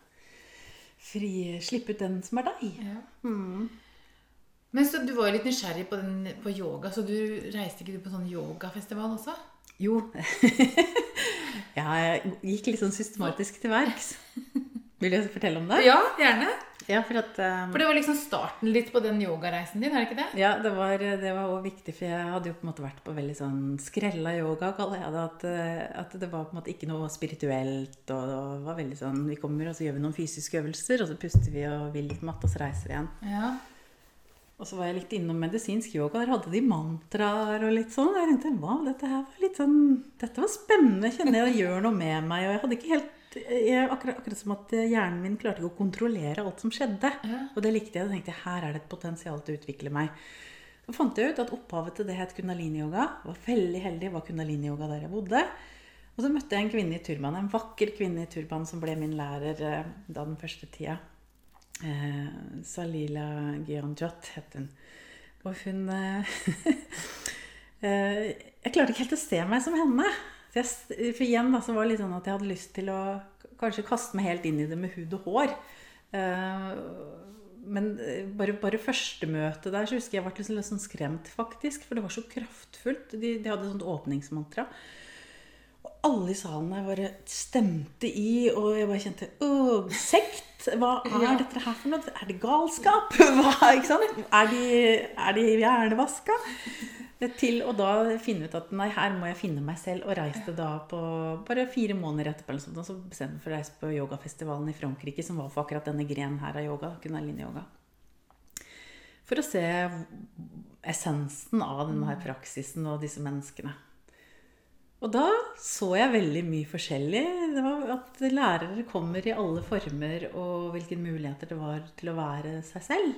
fri, slippe ut den som er deg. Ja. Mm. Men så Du var jo litt nysgjerrig på, den, på yoga, så du reiste ikke du på sånn yogafestival også? Jo. ja, jeg gikk litt sånn systematisk til verks. Vil du fortelle om det? Ja, gjerne. Ja, for at um, For det var liksom starten litt på den yogareisen din, er det ikke det? Ja, det var, det var også viktig, for jeg hadde jo på en måte vært på veldig sånn skrella yoga, kaller jeg det. At, eh, at det var på en måte ikke noe spirituelt. Og det var veldig sånn Vi kommer, og så gjør vi noen fysiske øvelser, og så puster vi og vil litt matte, og så reiser vi igjen. Ja. Og så var jeg litt innom medisinsk yoga. Der hadde de mantraer og litt sånn. Jeg tenkte wow, dette her var litt sånn Dette var spennende. Kjenner jeg det gjør noe med meg. Og jeg hadde ikke helt jeg, akkurat, akkurat som at hjernen min klarte ikke å kontrollere alt som skjedde. Ja. Og det likte jeg. Da tenkte jeg, her er det et potensial til å utvikle meg. Så fant jeg ut at opphavet til det het kundalini-yoga. Var veldig heldig, var kundalini-yoga der jeg bodde. Og så møtte jeg en kvinne i turban, en vakker kvinne i turban som ble min lærer eh, da den første tida. Eh, Salila Gyanjot het hun. Og hun eh, eh, Jeg klarte ikke helt å se meg som henne. Jeg, for igjen da, så var det litt sånn at jeg hadde lyst til å kanskje kaste meg helt inn i det med hud og hår. Eh, men eh, bare, bare første møte der så husker jeg ble litt sånn skremt, faktisk. For det var så kraftfullt. De, de hadde et sånt åpningsmantra. Og alle i salen der bare stemte i, og jeg bare kjente Åh, sekt! Hva er dette her for noe? Er det galskap? Hva? Er de, er de hjernevaska? Til å da finne ut at nei, her må jeg finne meg selv. Og reiste da på bare fire måneder etterpå eller sånt, og så bestemte jeg for å reise på yogafestivalen i Frankrike, som var for akkurat denne grenen her av yoga, kundalini-yoga. For å se essensen av denne her praksisen og disse menneskene. Og da så jeg veldig mye forskjellig. Det var At lærere kommer i alle former, og hvilke muligheter det var til å være seg selv.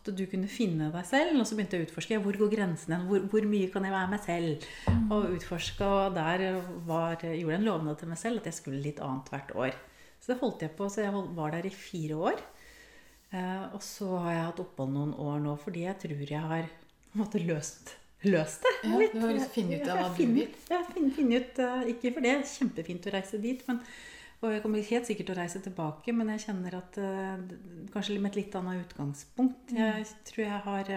At du kunne finne deg selv. Og så begynte jeg å utforske hvor går grensen hen. Hvor, hvor, mye kan jeg være meg selv? Og utforska, og der var, gjorde jeg en lovnad til meg selv at jeg skulle litt annet hvert år. Så det holdt jeg på, så jeg var der i fire år. Eh, og så har jeg hatt opphold noen år nå fordi jeg tror jeg har på en måte løst løst det. Ja, litt. du har finne ut av hva du vil. Ja, finne, finne ut, eh, ikke for det kjempefint å reise dit, men, og jeg kommer helt sikkert til å reise tilbake, men jeg kjenner at eh, kanskje med et litt annet utgangspunkt. Jeg tror jeg har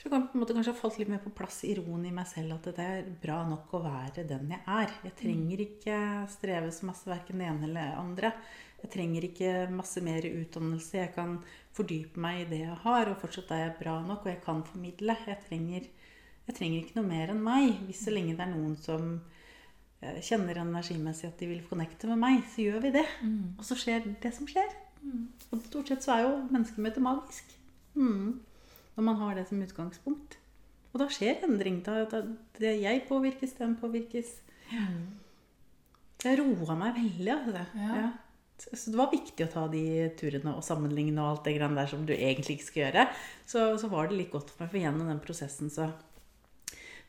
jeg tror på en måte kanskje har falt litt mer på plass i roen i meg selv at det er bra nok å være den jeg er. Jeg trenger ikke streve så masse verken det ene eller andre. Jeg trenger ikke masse mer utdannelse. Jeg kan fordype meg i det jeg har, og fortsatt er jeg bra nok, og jeg kan formidle. Jeg trenger, jeg trenger ikke noe mer enn meg. Hvis så lenge det er noen som kjenner energimessig at de vil connecte med meg, så gjør vi det. Og så skjer det som skjer. Og stort sett så er jo menneskemøtet magisk. Mm. Når man har det som utgangspunkt. Og da skjer endring. Da, da, det jeg påvirkes, den påvirkes. Det roa meg veldig. Altså. Ja. Ja. Så så det var viktig å ta de turene og sammenligne og alt det grann der som du egentlig ikke skal gjøre. Så, så var det litt godt for meg, for gjennom den prosessen så,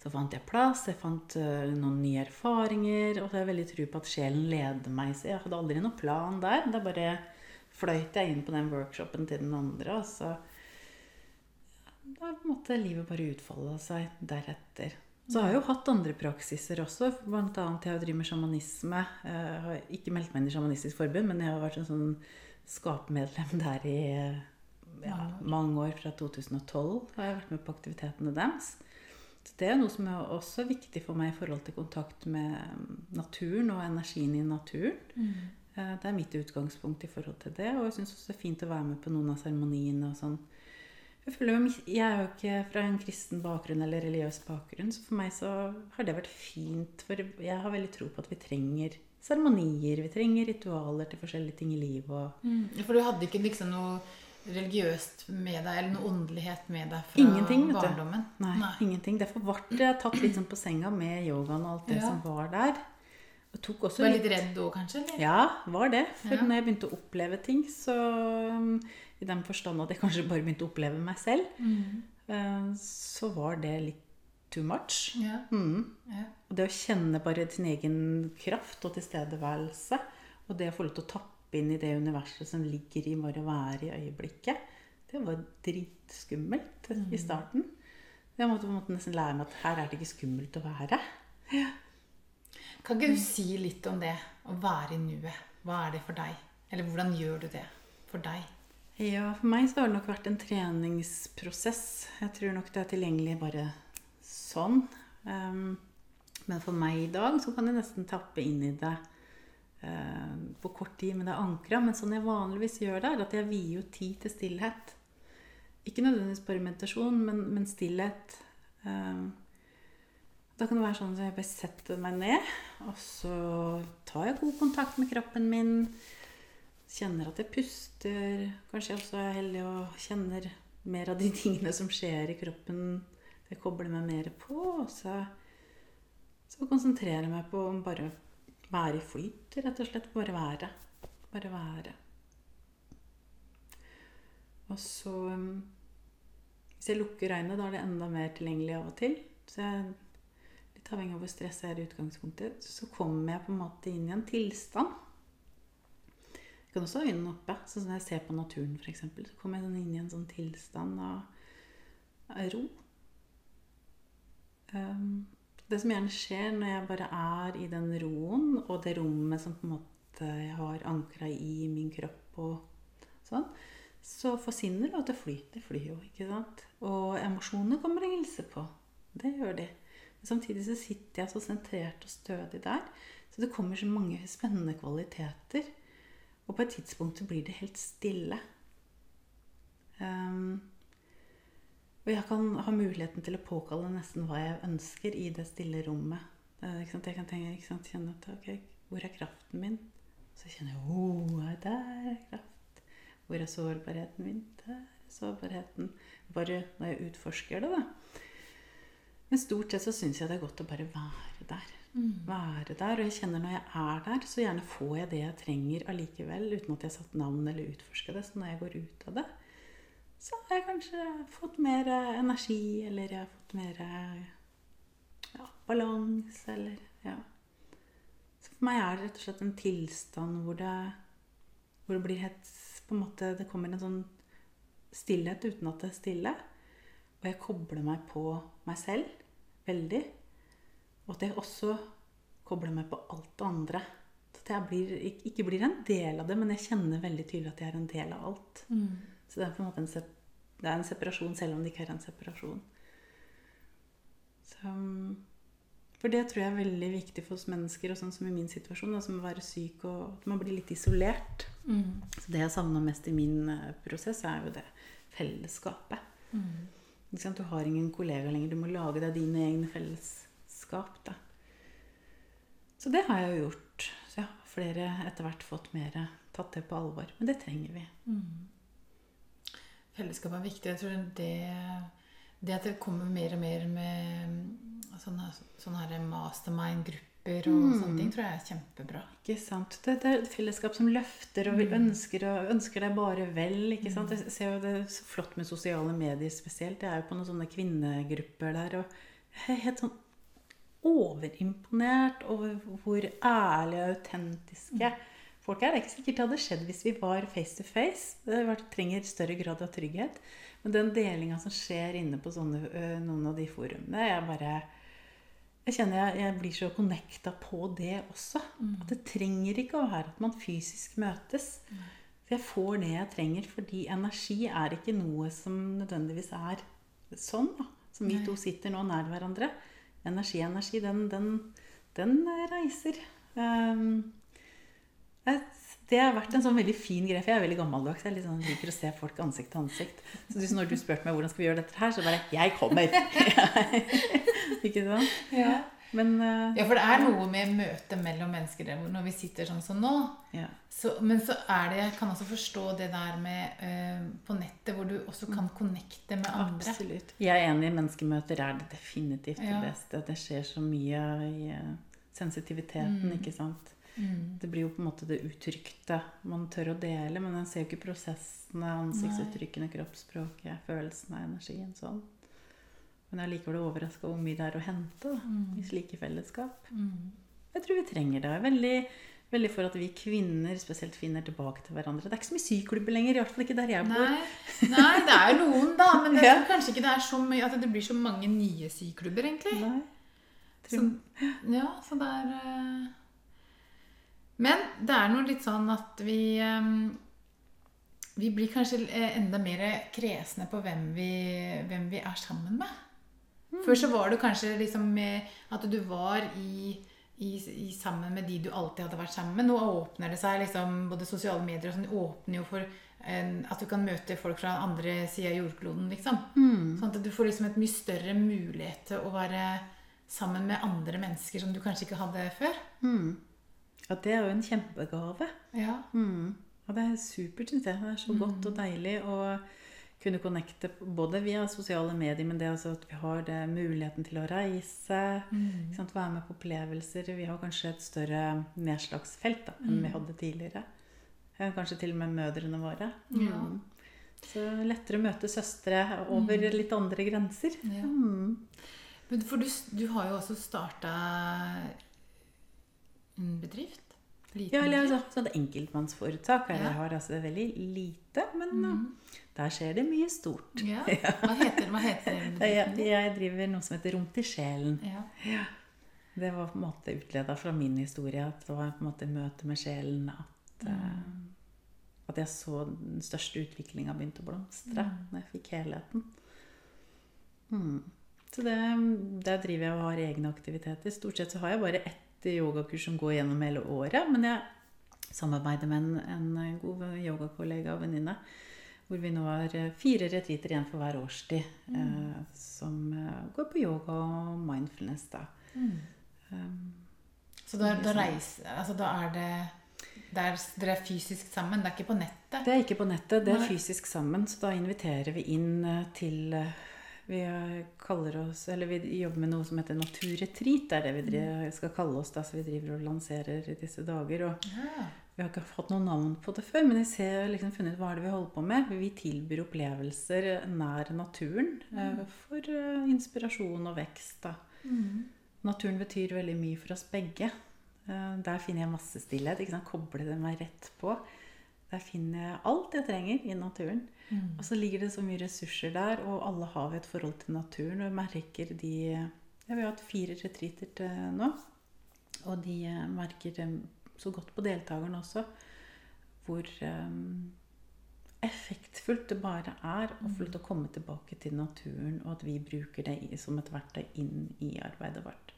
så fant jeg plass, jeg fant øh, noen nye erfaringer, og så har jeg veldig tro på at sjelen leder meg. Så jeg hadde aldri noen plan der. Da bare fløyt jeg inn på den workshopen til den andre, og så da måte livet bare utfolde seg deretter. Så har jeg jo hatt andre praksiser også. Annet jeg har drevet med sjamanisme. Jeg har ikke meldt meg inn i Sjamanistisk forbund, men jeg har vært en sånn skapmedlem der i ja, mange år. Fra 2012 har jeg vært med på aktivitetene deres. Det er noe som er også viktig for meg i forhold til kontakt med mm, naturen og energien i naturen. Mm. Det er mitt utgangspunkt i forhold til det. Og jeg syns også det er fint å være med på noen av seremoniene og sånn. Jeg, føler, jeg er jo ikke fra en kristen bakgrunn eller religiøs bakgrunn, så for meg så har det vært fint. For jeg har veldig tro på at vi trenger seremonier, vi trenger ritualer til forskjellige ting i livet. Og Ja, For du hadde ikke liksom noe religiøst med deg, eller noe åndelighet med deg fra Ingenting, vet du. barndommen? nei, ingenting. Derfor ble jeg tatt litt sånn på senga med yogaen og alt det Ja. som var der. Og tok også var litt redd òg, kanskje? Eller? Ja, var det. For Ja. når jeg begynte å oppleve ting, så um, I den forstand at jeg kanskje bare begynte å oppleve meg selv, Mm. eh, så var det litt too much. Ja. Mm. ja. Og det å kjenne bare sin egen kraft og tilstedeværelse, og det å få lov til å tappe inn i det universet som ligger i bare å være i øyeblikket, det var dritskummelt i starten. Jeg måtte på en måte nesten lære meg at her er det ikke skummelt å være. Kan ikke du si litt om det? Å være i nuet. Hva er det for deg? Eller hvordan gjør du det for deg? Ja, for meg så har det nok vært en treningsprosess. Jeg tror nok det er tilgjengelig bare sånn. Um, men for meg i dag så kan jeg nesten tappe inn i det på kort tid, men det er ankra. Men sånn jeg vanligvis gjør det, er at jeg vier jo tid til stillhet. Ikke nødvendigvis bare meditasjon, men, men stillhet. Eh, da kan det være sånn at jeg bare setter meg ned, og så tar jeg god kontakt med kroppen min. Kjenner at jeg puster. Kanskje jeg også er heldig og kjenner mer av de tingene som skjer i kroppen. Jeg kobler meg mer på. Og så, så konsentrerer jeg meg på bare være i flyt, rett og slett. Bare være. Bare være. Og så um, Hvis jeg lukker øynene, da er det enda mer tilgjengelig av og til. Så jeg, litt avhengig av hvor stressa jeg er i utgangspunktet, så kommer jeg på en måte inn i en tilstand. Jeg kan også ha øynene oppe. Sånn når jeg ser på naturen, f.eks. Så kommer jeg sånn inn i en sånn tilstand av ro. Um, det som gjerne skjer når jeg bare er i den roen, og det rommet som på en måte jeg har ankra i min kropp og sånn, så forsvinner det, og det flyr. Det flyr jo, ikke sant? Og emosjonene kommer og hilser på. Det gjør de. Men samtidig så sitter jeg så sentrert og stødig der. Så det kommer så mange spennende kvaliteter. Og på et tidspunkt så blir det helt stille. Um, og jeg kan ha muligheten til å påkalle nesten hva jeg ønsker i det stille rommet. Jeg kan tenke, ikke sant, kjenne at ok, hvor er kraften min? Så kjenner jeg oh, der er kraft. Hvor er sårbarheten min? Der er sårbarheten. Bare når jeg utforsker det, da. Men stort sett så syns jeg det er godt å bare være der. Mm. Være der. Og jeg kjenner når jeg er der, så gjerne får jeg det jeg trenger allikevel, uten at jeg har satt navn eller utforska det. Så når jeg går ut av det, så har jeg kanskje fått mer energi, eller jeg har fått mer ja, balanse, eller ja. Så for meg er det rett og slett en tilstand hvor det, hvor det blir helt på en måte Det kommer en sånn stillhet uten at det er stille. Og jeg kobler meg på meg selv veldig. Og at jeg også kobler meg på alt det andre. Så at jeg blir, ikke blir en del av det, men jeg kjenner veldig tydelig at jeg er en del av alt. Mm. Så det er på en måte en, det er en separasjon selv om det ikke er en separasjon. Så for det tror jeg er veldig viktig for oss mennesker, og sånn som i min situasjon, da, som å være syk og at man blir litt isolert. Mm. Så det jeg savna mest i min uh, prosess, er jo det fellesskapet. Mm. Du har ingen kollega lenger. Du må lage deg dine egne fellesskap. Da. Så det har jeg jo gjort. Så jeg har flere etter hvert fått mer tatt det på alvor. Men det trenger vi. Mm. Fellesskap er viktig. Jeg tror det, det at det kommer mer og mer med sånne, sånne mastermind-grupper og mm. sånne ting tror jeg er kjempebra. Ikke sant. Det, det er et fellesskap som løfter og vil mm. ønsker, og ønsker deg bare vel. ikke sant? Mm. Jeg ser jo det er så flott med sosiale medier spesielt. Jeg er jo på noen sånne kvinnegrupper der. og jeg er helt sånn overimponert over hvor ærlige og autentiske mm. Folk er. Det er ikke sikkert det hadde skjedd hvis vi var face to face. Det trenger større grad av trygghet. Men den delinga som skjer inne på sånne, noen av de forumene, jeg bare jeg kjenner jeg, jeg blir så connecta på det også. Mm. At det trenger ikke å være at man fysisk møtes. Mm. jeg får det jeg trenger, fordi energi er ikke noe som nødvendigvis er sånn. Da. Som vi Nei. to sitter nå nær hverandre. Energi, energi, den, den, den reiser. Um, det har vært en sånn veldig fin greie. For jeg er veldig gammeldags. Jeg liksom liker å se folk ansikt til ansikt. Så når du spurte meg hvordan skal vi gjøre dette her, så bare Jeg kommer! ikke sant? Ja. Men, uh, ja, for det er noe med møtet mellom mennesker når vi sitter sånn som nå. Ja. Så, men så er det Jeg kan også forstå det der med uh, på nettet, hvor du også kan connecte med andre. Absolutt. Jeg er enig. Menneskemøter er det definitivt det beste. Det skjer så mye i uh, sensitiviteten, mm. ikke sant. Mm. Det blir jo på en måte det uttrykte man tør å dele, men en ser jo ikke prosessene, ansiktsuttrykkene, kroppsspråket, følelsene, energien sånn. Men jeg er likevel overraska hvor mye det er å hente da, mm. i slike fellesskap. Mm. Jeg tror vi trenger det. Veldig, veldig for at vi kvinner spesielt finner tilbake til hverandre. Det er ikke så mye syklubber lenger, i hvert fall ikke der jeg bor. Nei, Nei det er noen, da. Men det, ja. kanskje ikke det er så mye, at det blir så mange nye syklubber, egentlig. Nei. Så, ja, så det er uh... Men det er noe litt sånn at vi Vi blir kanskje eh, enda mer kresne på hvem vi, hvem vi er sammen med. Mm. Før så var det kanskje liksom at du var i, i, i, sammen med de du alltid hadde vært sammen med. Nå åpner det seg, liksom, både sosiale medier og sånn, åpner jo for at du kan møte folk fra andre sida av jordkloden, liksom. Sånn at du får liksom et mye større mulighet til å være sammen med andre mennesker som du kanskje ikke hadde før. Ja, det er jo en kjempegave. Ja. Mm. Og det er supert, syns jeg. Det er så godt og deilig å kunne connecte både via sosiale medier, men det altså at vi har det, muligheten til å reise, ikke sant? være med på opplevelser. Vi har kanskje et større nedslagsfelt da, enn vi hadde tidligere. Kanskje til og med mødrene våre. Ja. Mm. Så lettere å møte søstre over litt andre grenser. Ja. Mm. Men For du, du har jo også starta en bedrift? Liten Ja, eller altså, sånn enkeltmannsforetak. her Ja. Jeg har altså veldig lite, men uh, der skjer det mye stort. Ja. Hva heter, hva heter Jeg, bedriften? jeg driver noe som heter Rom til sjelen. Ja. Det var på en måte utleda fra min historie at det var på en måte møte med sjelen. At, eh, at jeg så den største utviklinga begynte å blomstre når jeg fikk helheten. Mm. Så det, der driver jeg og har egne aktiviteter. Stort sett så har jeg bare ett yogakurs som går gjennom hele året. Men jeg samarbeider med en, en god yogakollega og venninne. Hvor vi nå har eh, fire retreater igjen for hver årstid. Eh, som eh, går på yoga og mindfulness. da. Um, Så da, da reiser Altså da er det der, Dere er fysisk sammen? Det er ikke på nettet? Det er ikke på nettet, det er fysisk sammen. Så da inviterer vi inn eh, til Vi eh, kaller oss Eller vi jobber med noe som heter Naturretreat. Det er det vi driver, skal kalle oss. da, Så vi driver og lanserer i disse dager. Og Ja. vi har ikke fått noe navn på det før, men vi ser liksom funnet ut hva er det vi holder på med. Vi tilbyr opplevelser nær naturen mm. for eh, inspirasjon og vekst. da. Naturen betyr veldig mye for oss begge. Eh, Der finner jeg masse stillhet. Koble det meg rett på. Der finner jeg alt jeg trenger i naturen. Og så ligger det så mye ressurser der, og alle har vi et forhold til naturen. Og jeg merker de ja, Vi har hatt fire retreater til nå. Og de eh, merker så godt på deltakerne også hvor um, effektfullt det bare er å få å komme tilbake til naturen, og at vi bruker det som et verktøy inn i arbeidet vårt.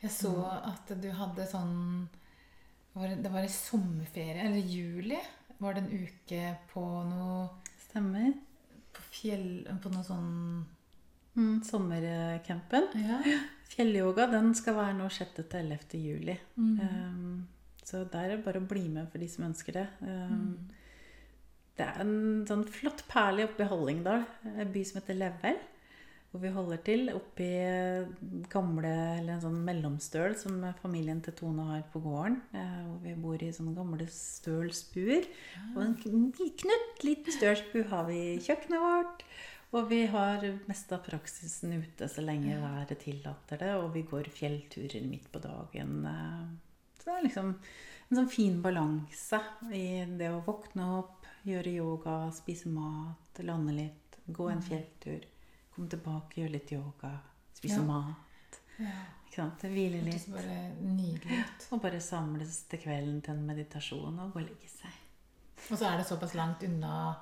Jeg så at du hadde sånn det, det var i sommerferie, eller juli, var det en uke på noe Stemmer. på fjell På noe sånn Mm, sommercampen. Ja. Fjellyoga den skal være nå 6. til 11. juli. Um, så der er det bare å bli med for de som ønsker det. Um, Det er en sånn flott perle oppe i Hallingdal, en by som heter Level. Hvor vi holder til oppi gamle, eller en sånn mellomstøl som familien til Tone har på gården. eh, Hvor vi bor i sånne gamle stølsbuer. Og en knutt liten stølsbu har vi i kjøkkenet vårt. Og vi har mest av praksisen ute så lenge været tillater det. Og vi går fjellturer midt på dagen. eh. Så det er liksom en sånn fin balanse i det å våkne opp, gjøre yoga, spise mat, lande litt, gå en fjelltur, komme tilbake, gjøre litt yoga, spise Ja. mat. ja. Ikke sant? Hvile litt. bare nydelig. Og bare samles til kvelden til en meditasjon og gå og legge seg. Og så er det såpass langt unna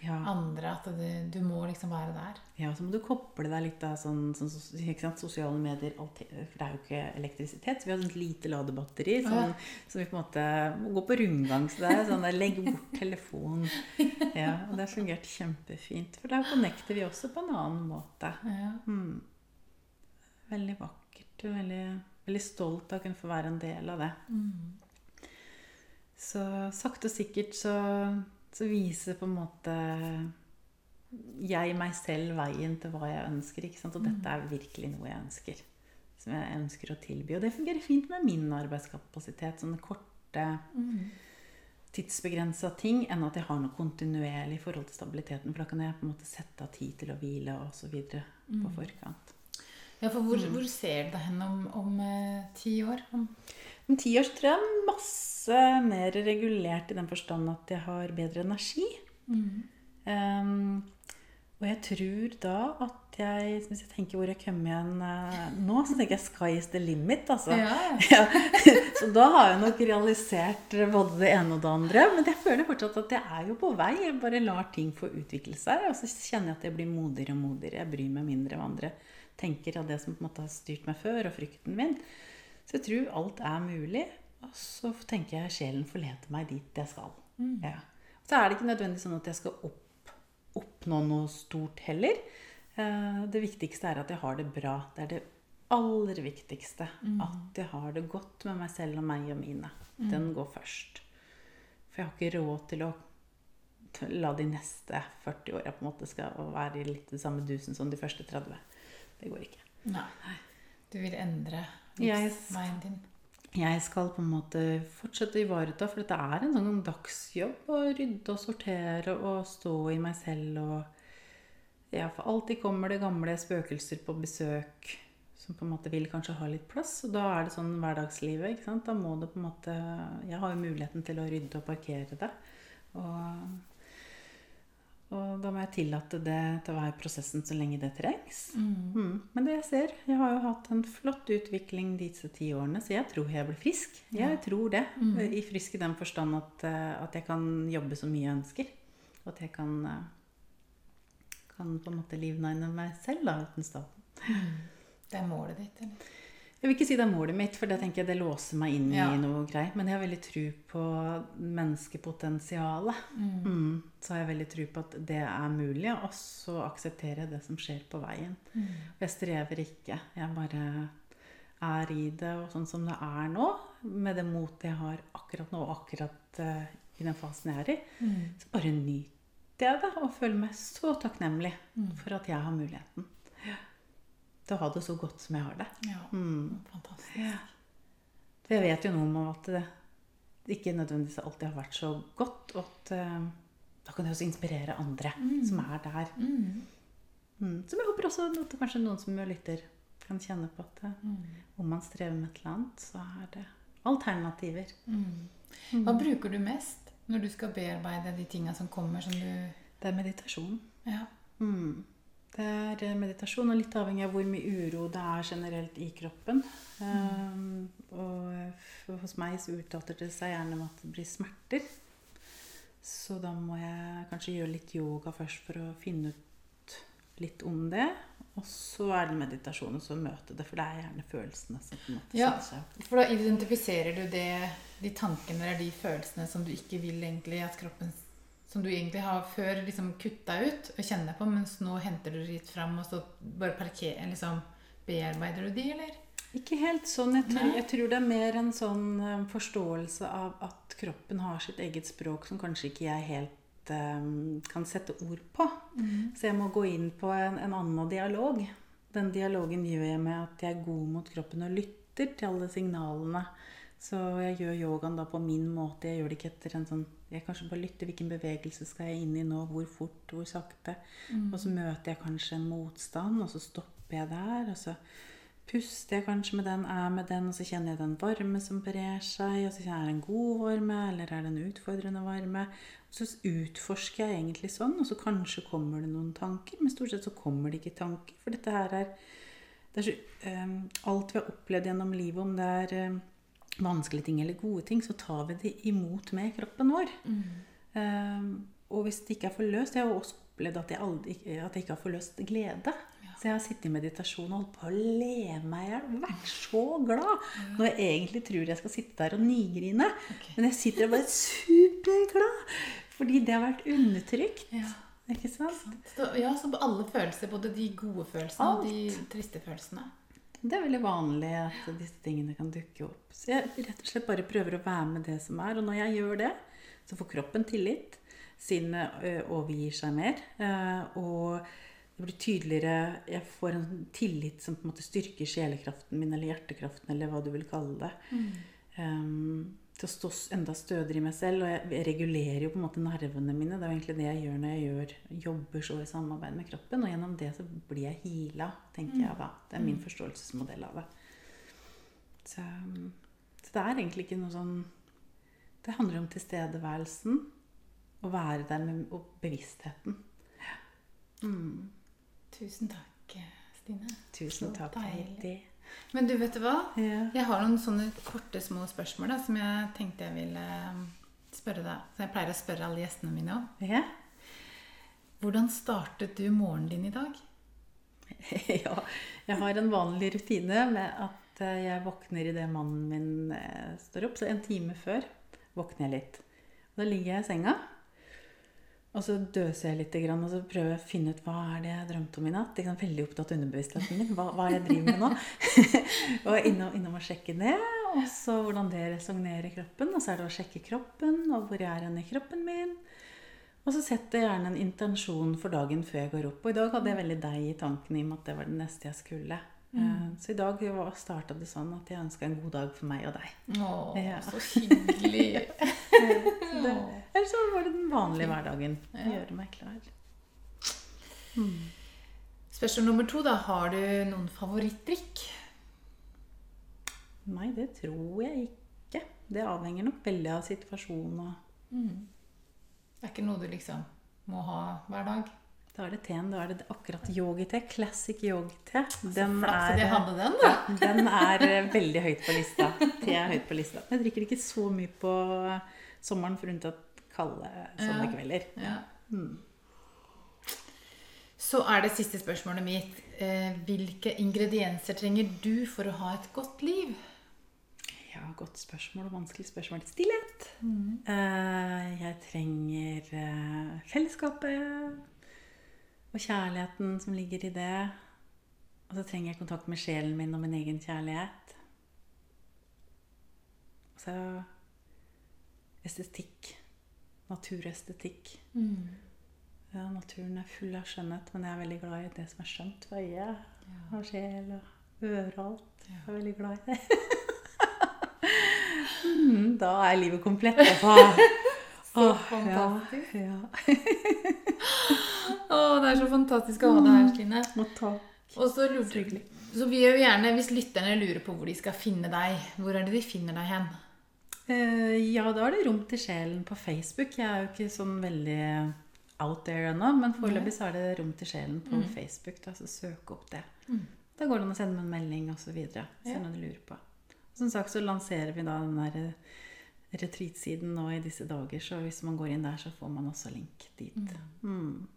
Ja. andre at det, du må liksom være der. Ja, så må du koble deg litt av sånn, sånn sant? sosiale medier. alt- For det er jo ikke elektrisitet, så vi har sånn lite ladebatteri. Sånn, Ja. Så vi på en måte må gå på rundgang. Så det er sånn der, legg bort telefonen. Ja, og det har fungert kjempefint. For da connecter vi også på en annen måte. Ja. Mm. Veldig vakkert. Veldig, veldig stolt av å kunne få være en del av det. Så sakte og sikkert så, så viser på en måte jeg meg selv veien til hva jeg ønsker. Ikke sant? Og dette er virkelig noe jeg ønsker. Som jeg ønsker å tilby. Og det fungerer fint med min arbeidskapasitet. Sånne korte, tidsbegrensa ting enn at jeg har noe kontinuerlig i forhold til stabiliteten. For da kan jeg på en måte sette av tid til å hvile osv. på forkant. ja, for hvor, hvor ser du deg hen om, om eh, ti år? Om, Om ti år så tror jeg masse mer regulert i den forstand at jeg har bedre energi. Um, og jeg tror da at jeg Hvis jeg tenker hvor jeg kommer igjen uh, nå, så tenker jeg 'sky is the limit'. Altså. Ja. Ja. Så da har jeg nok realisert både det ene og det andre. Men jeg føler fortsatt at jeg er jo på vei. Jeg bare lar ting få utvikle seg. Og så kjenner jeg at jeg blir modigere og modigere. Jeg bryr meg mindre om andre tenker av det som på en måte har styrt meg før, og frykten min. Så jeg tror alt er mulig. Og så tenker jeg sjelen forleder meg dit jeg skal. Ja. Så er det ikke nødvendig sånn at jeg skal opp, oppnå noe stort heller. Eh, Det viktigste er at jeg har det bra. Det er det aller viktigste. At jeg har det godt med meg selv og meg og mine. Den går først. For jeg har ikke råd til å la de neste 40 åra på en måte skal være i litt det samme dusen som de første 30. Det går ikke. Nei. Du vil endre Jeg-. Jeg skal på en måte fortsette å ivareta, for dette er en sånn dagsjobb å rydde og sortere og stå i meg selv og Ja, for alltid kommer det gamle spøkelser på besøk som på en måte vil kanskje ha litt plass. Og da er det sånn hverdagslivet, ikke sant. Da må det på en måte Jeg har jo muligheten til å rydde og parkere det. Og, og da må jeg tillate det til å være i prosessen så lenge det trengs. Mm. Men det jeg ser Jeg har jo hatt en flott utvikling disse ti årene, så jeg tror jeg blir frisk. Jeg tror det. I frisk i den forstand at, eh, at jeg kan jobbe så mye jeg ønsker. Og at jeg kan, eh, kan på en måte livnegne meg selv da, uten staten. Det er målet ditt, eller? Jeg vil ikke si det er målet mitt, for det tenker jeg det låser meg inn Ja. i noe greit. Men jeg har veldig tro på menneskepotensialet. Mm. Så har jeg veldig tro på at det er mulig, og så aksepterer jeg det som skjer på veien. Og jeg strever ikke. Jeg bare er i det, og sånn som det er nå, med det motet jeg har akkurat nå, og akkurat uh, i den fasen jeg er i, så bare nyter jeg det og føler meg så takknemlig for at jeg har muligheten til å ha det så godt som jeg har det. Ja. Mm. Fantastisk. For jeg vet jo noe om at det ikke nødvendigvis alltid har vært så godt. Og at eh, da kan det også inspirere andre som er der. Mm. Mm. Som jeg håper også noe, kanskje noen som lytter, kan kjenne på at eh, om man strever med et eller annet, så er det alternativer. Mm. Hva bruker du mest når du skal bearbeide de tinga som kommer, som du Det er meditasjon. Ja. Mm. Det er eh, meditasjon, og litt avhengig av hvor mye uro det er generelt i kroppen. Um, og hos meg så uttaler det seg gjerne med at det blir smerter. Så da må jeg kanskje gjøre litt yoga først for å finne ut litt om det. Og så er det meditasjonen som møter det, for det er gjerne følelsene som på en måte Ja. seg. For da identifiserer du det, de tankene eller de følelsene som du ikke vil egentlig at kroppen Som du egentlig har før liksom kutta ut og kjenner på, mens nå henter du litt fram, og så bare parker, liksom, bearbeider du de, eller? Ikke helt sånn. Jeg tror, jeg tror det er mer en sånn eh, forståelse av at kroppen har sitt eget språk som kanskje ikke jeg helt um, kan sette ord på. Så jeg må gå inn på en, en annen dialog. Den dialogen gjør jeg med at jeg er god mot kroppen og lytter til alle signalene. Så jeg gjør yogaen da på min måte. Jeg gjør det ikke etter en sånn Jeg kanskje bare lytter. Hvilken bevegelse skal jeg inn i nå? Hvor fort? Hvor sakte? Og så møter jeg kanskje en motstand, og så stopper jeg der. Og så puster jeg kanskje med den, er med den, og så kjenner jeg den varme som brer seg. Og så kjenner jeg er det en god varme, eller er det en utfordrende varme? Og så utforsker jeg egentlig sånn, og så kanskje kommer det noen tanker. Men stort sett så kommer det ikke tanker, for dette her er det er så, um, alt vi har opplevd gjennom livet, om det er eh, vanskelige ting eller gode ting, så tar vi det imot med kroppen vår. Eh, og hvis det ikke er forløst Jeg har også opplevd at jeg, aldri, at jeg ikke har forløst glede. Så jeg har sittet i meditasjon og holdt på å leve meg i hjel. Vært så glad. Når jeg egentlig tror jeg skal sitte der og nigrine. Men jeg sitter og bare superglad. Fordi det har vært undertrykt. Ja. Ikke sant? Så, ja, så alle følelser, både de gode følelsene og de triste følelsene. Det er veldig vanlig at disse tingene kan dukke opp. Så jeg rett og slett bare prøver å være med det som er. Og når jeg gjør det, så får kroppen tillit. Sinnet overgir seg mer. eh, Og det blir tydeligere Jeg får en tillit som på en måte styrker sjelekraften min, eller hjertekraften, eller hva du vil kalle det. Um, til å stå enda stødigere i meg selv. Og jeg regulerer jo på en måte nervene mine. Det er jo egentlig det jeg gjør når jeg gjør, jobber så i samarbeid med kroppen. Og gjennom det så blir jeg heala, tenker jeg da. Det er min forståelsesmodell av det. Så, så det er egentlig ikke noe sånn Det handler om tilstedeværelsen. Å være der med og bevisstheten. Mm. Tusen takk, Stine. Tusen takk. Heidi. Men du, vet du hva? Ja. Jeg har noen sånne korte, små spørsmål da, som jeg tenkte jeg ville eh, spørre deg. Så jeg pleier å spørre alle gjestene mine om. Ja. Hvordan startet du morgenen din i dag? ja, jeg har en vanlig rutine med at at eh, jeg våkner idet mannen min eh, står opp. Så en time før våkner jeg litt. Da ligger jeg i senga, og så døser jeg litt, grann, og så prøver jeg å finne ut hva er det jeg drømte om i natt. Jeg er Veldig opptatt av underbevisstheten min. Hva, hva er det jeg driver med nå? og innom, innom å sjekke det, og så hvordan det resognerer i kroppen. Og så er det å sjekke kroppen, og hvor jeg er hen i kroppen min. Og så setter jeg gjerne en intensjon for dagen før jeg går opp. Og i dag hadde jeg veldig deg i tankene i og med at det var det neste jeg skulle. Mm. Så i dag starta det sånn at jeg ønska en god dag for meg og deg. Å, Ja. så hyggelig. Eller så var det den vanlige hverdagen. Gjøre meg klar. Spørsmål nummer to, da. Har du noen favorittdrikk? Nei, det tror jeg ikke. Det avhenger nok veldig av situasjonen. og Det er ikke noe du liksom må ha hver dag? Da er det teen. Da er det akkurat yogite. Classic yogite. Den er, den, da. den er eh, veldig høyt på lista. Te er høyt på lista. Jeg drikker ikke så mye på sommeren, for unntatt kalde Ja. sånne kvelder. Ja. Mm. Så er det siste spørsmålet mitt. Eh, hvilke ingredienser trenger du for å ha et godt liv? Ja, godt spørsmål og vanskelig spørsmål. Stillhet. Eh, jeg trenger eh, fellesskapet og kjærligheten som ligger i det. Og så trenger jeg kontakt med sjelen min og min egen kjærlighet. Og så estetikk. Naturestetikk. Ja, naturen er full av skjønnhet, men jeg er veldig glad i det som er skjønt for øyet. Og sjel og øre og alt. Jeg er veldig glad i det. Mm, da er livet komplett. Altså. Så Åh, fantastisk. Ja, ja. Å, det er så fantastisk å ha deg her, Stine. Og takk. Og så lurer. Så vi gjerne, Hvis lytterne lurer på hvor de skal finne deg, hvor er det de finner deg hen? Eh, ja, da er det Rom til sjelen på Facebook. Jeg er jo ikke sånn veldig out there ennå, men foreløpig så er det Rom til sjelen på Facebook. Da, så søk opp det. Da går det an å sende meg en melding osv. Hvis det er noe du lurer på. Som sagt så lanserer vi da den der eh, retreat-siden nå i disse dager, så hvis man går inn der, så får man også link dit. Mm.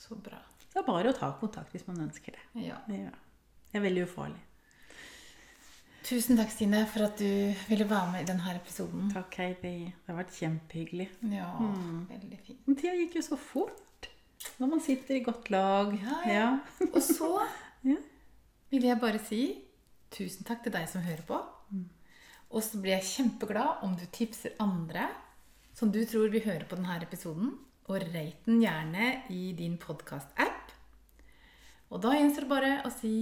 Så bra. Det er bare å ta kontakt hvis man ønsker det. Ja. Ja. Det er veldig ufarlig. Tusen takk, Stine, for at du ville være med i denne episoden. Takk, Heidi. Det har vært kjempehyggelig. Ja, veldig fint. Men tida gikk jo så fort. Når man sitter i godt lag. Ja, ja. Og så Ja. vil jeg bare si tusen takk til deg som hører på. Og så blir jeg kjempeglad om du tipser andre som du tror vil høre på denne episoden. Og rate den gjerne i din podkast-app. Og da gjenstår det bare å si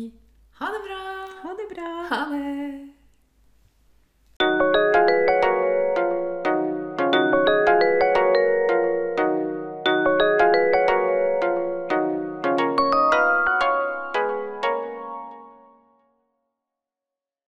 ha det bra. Ha det bra. Ha det.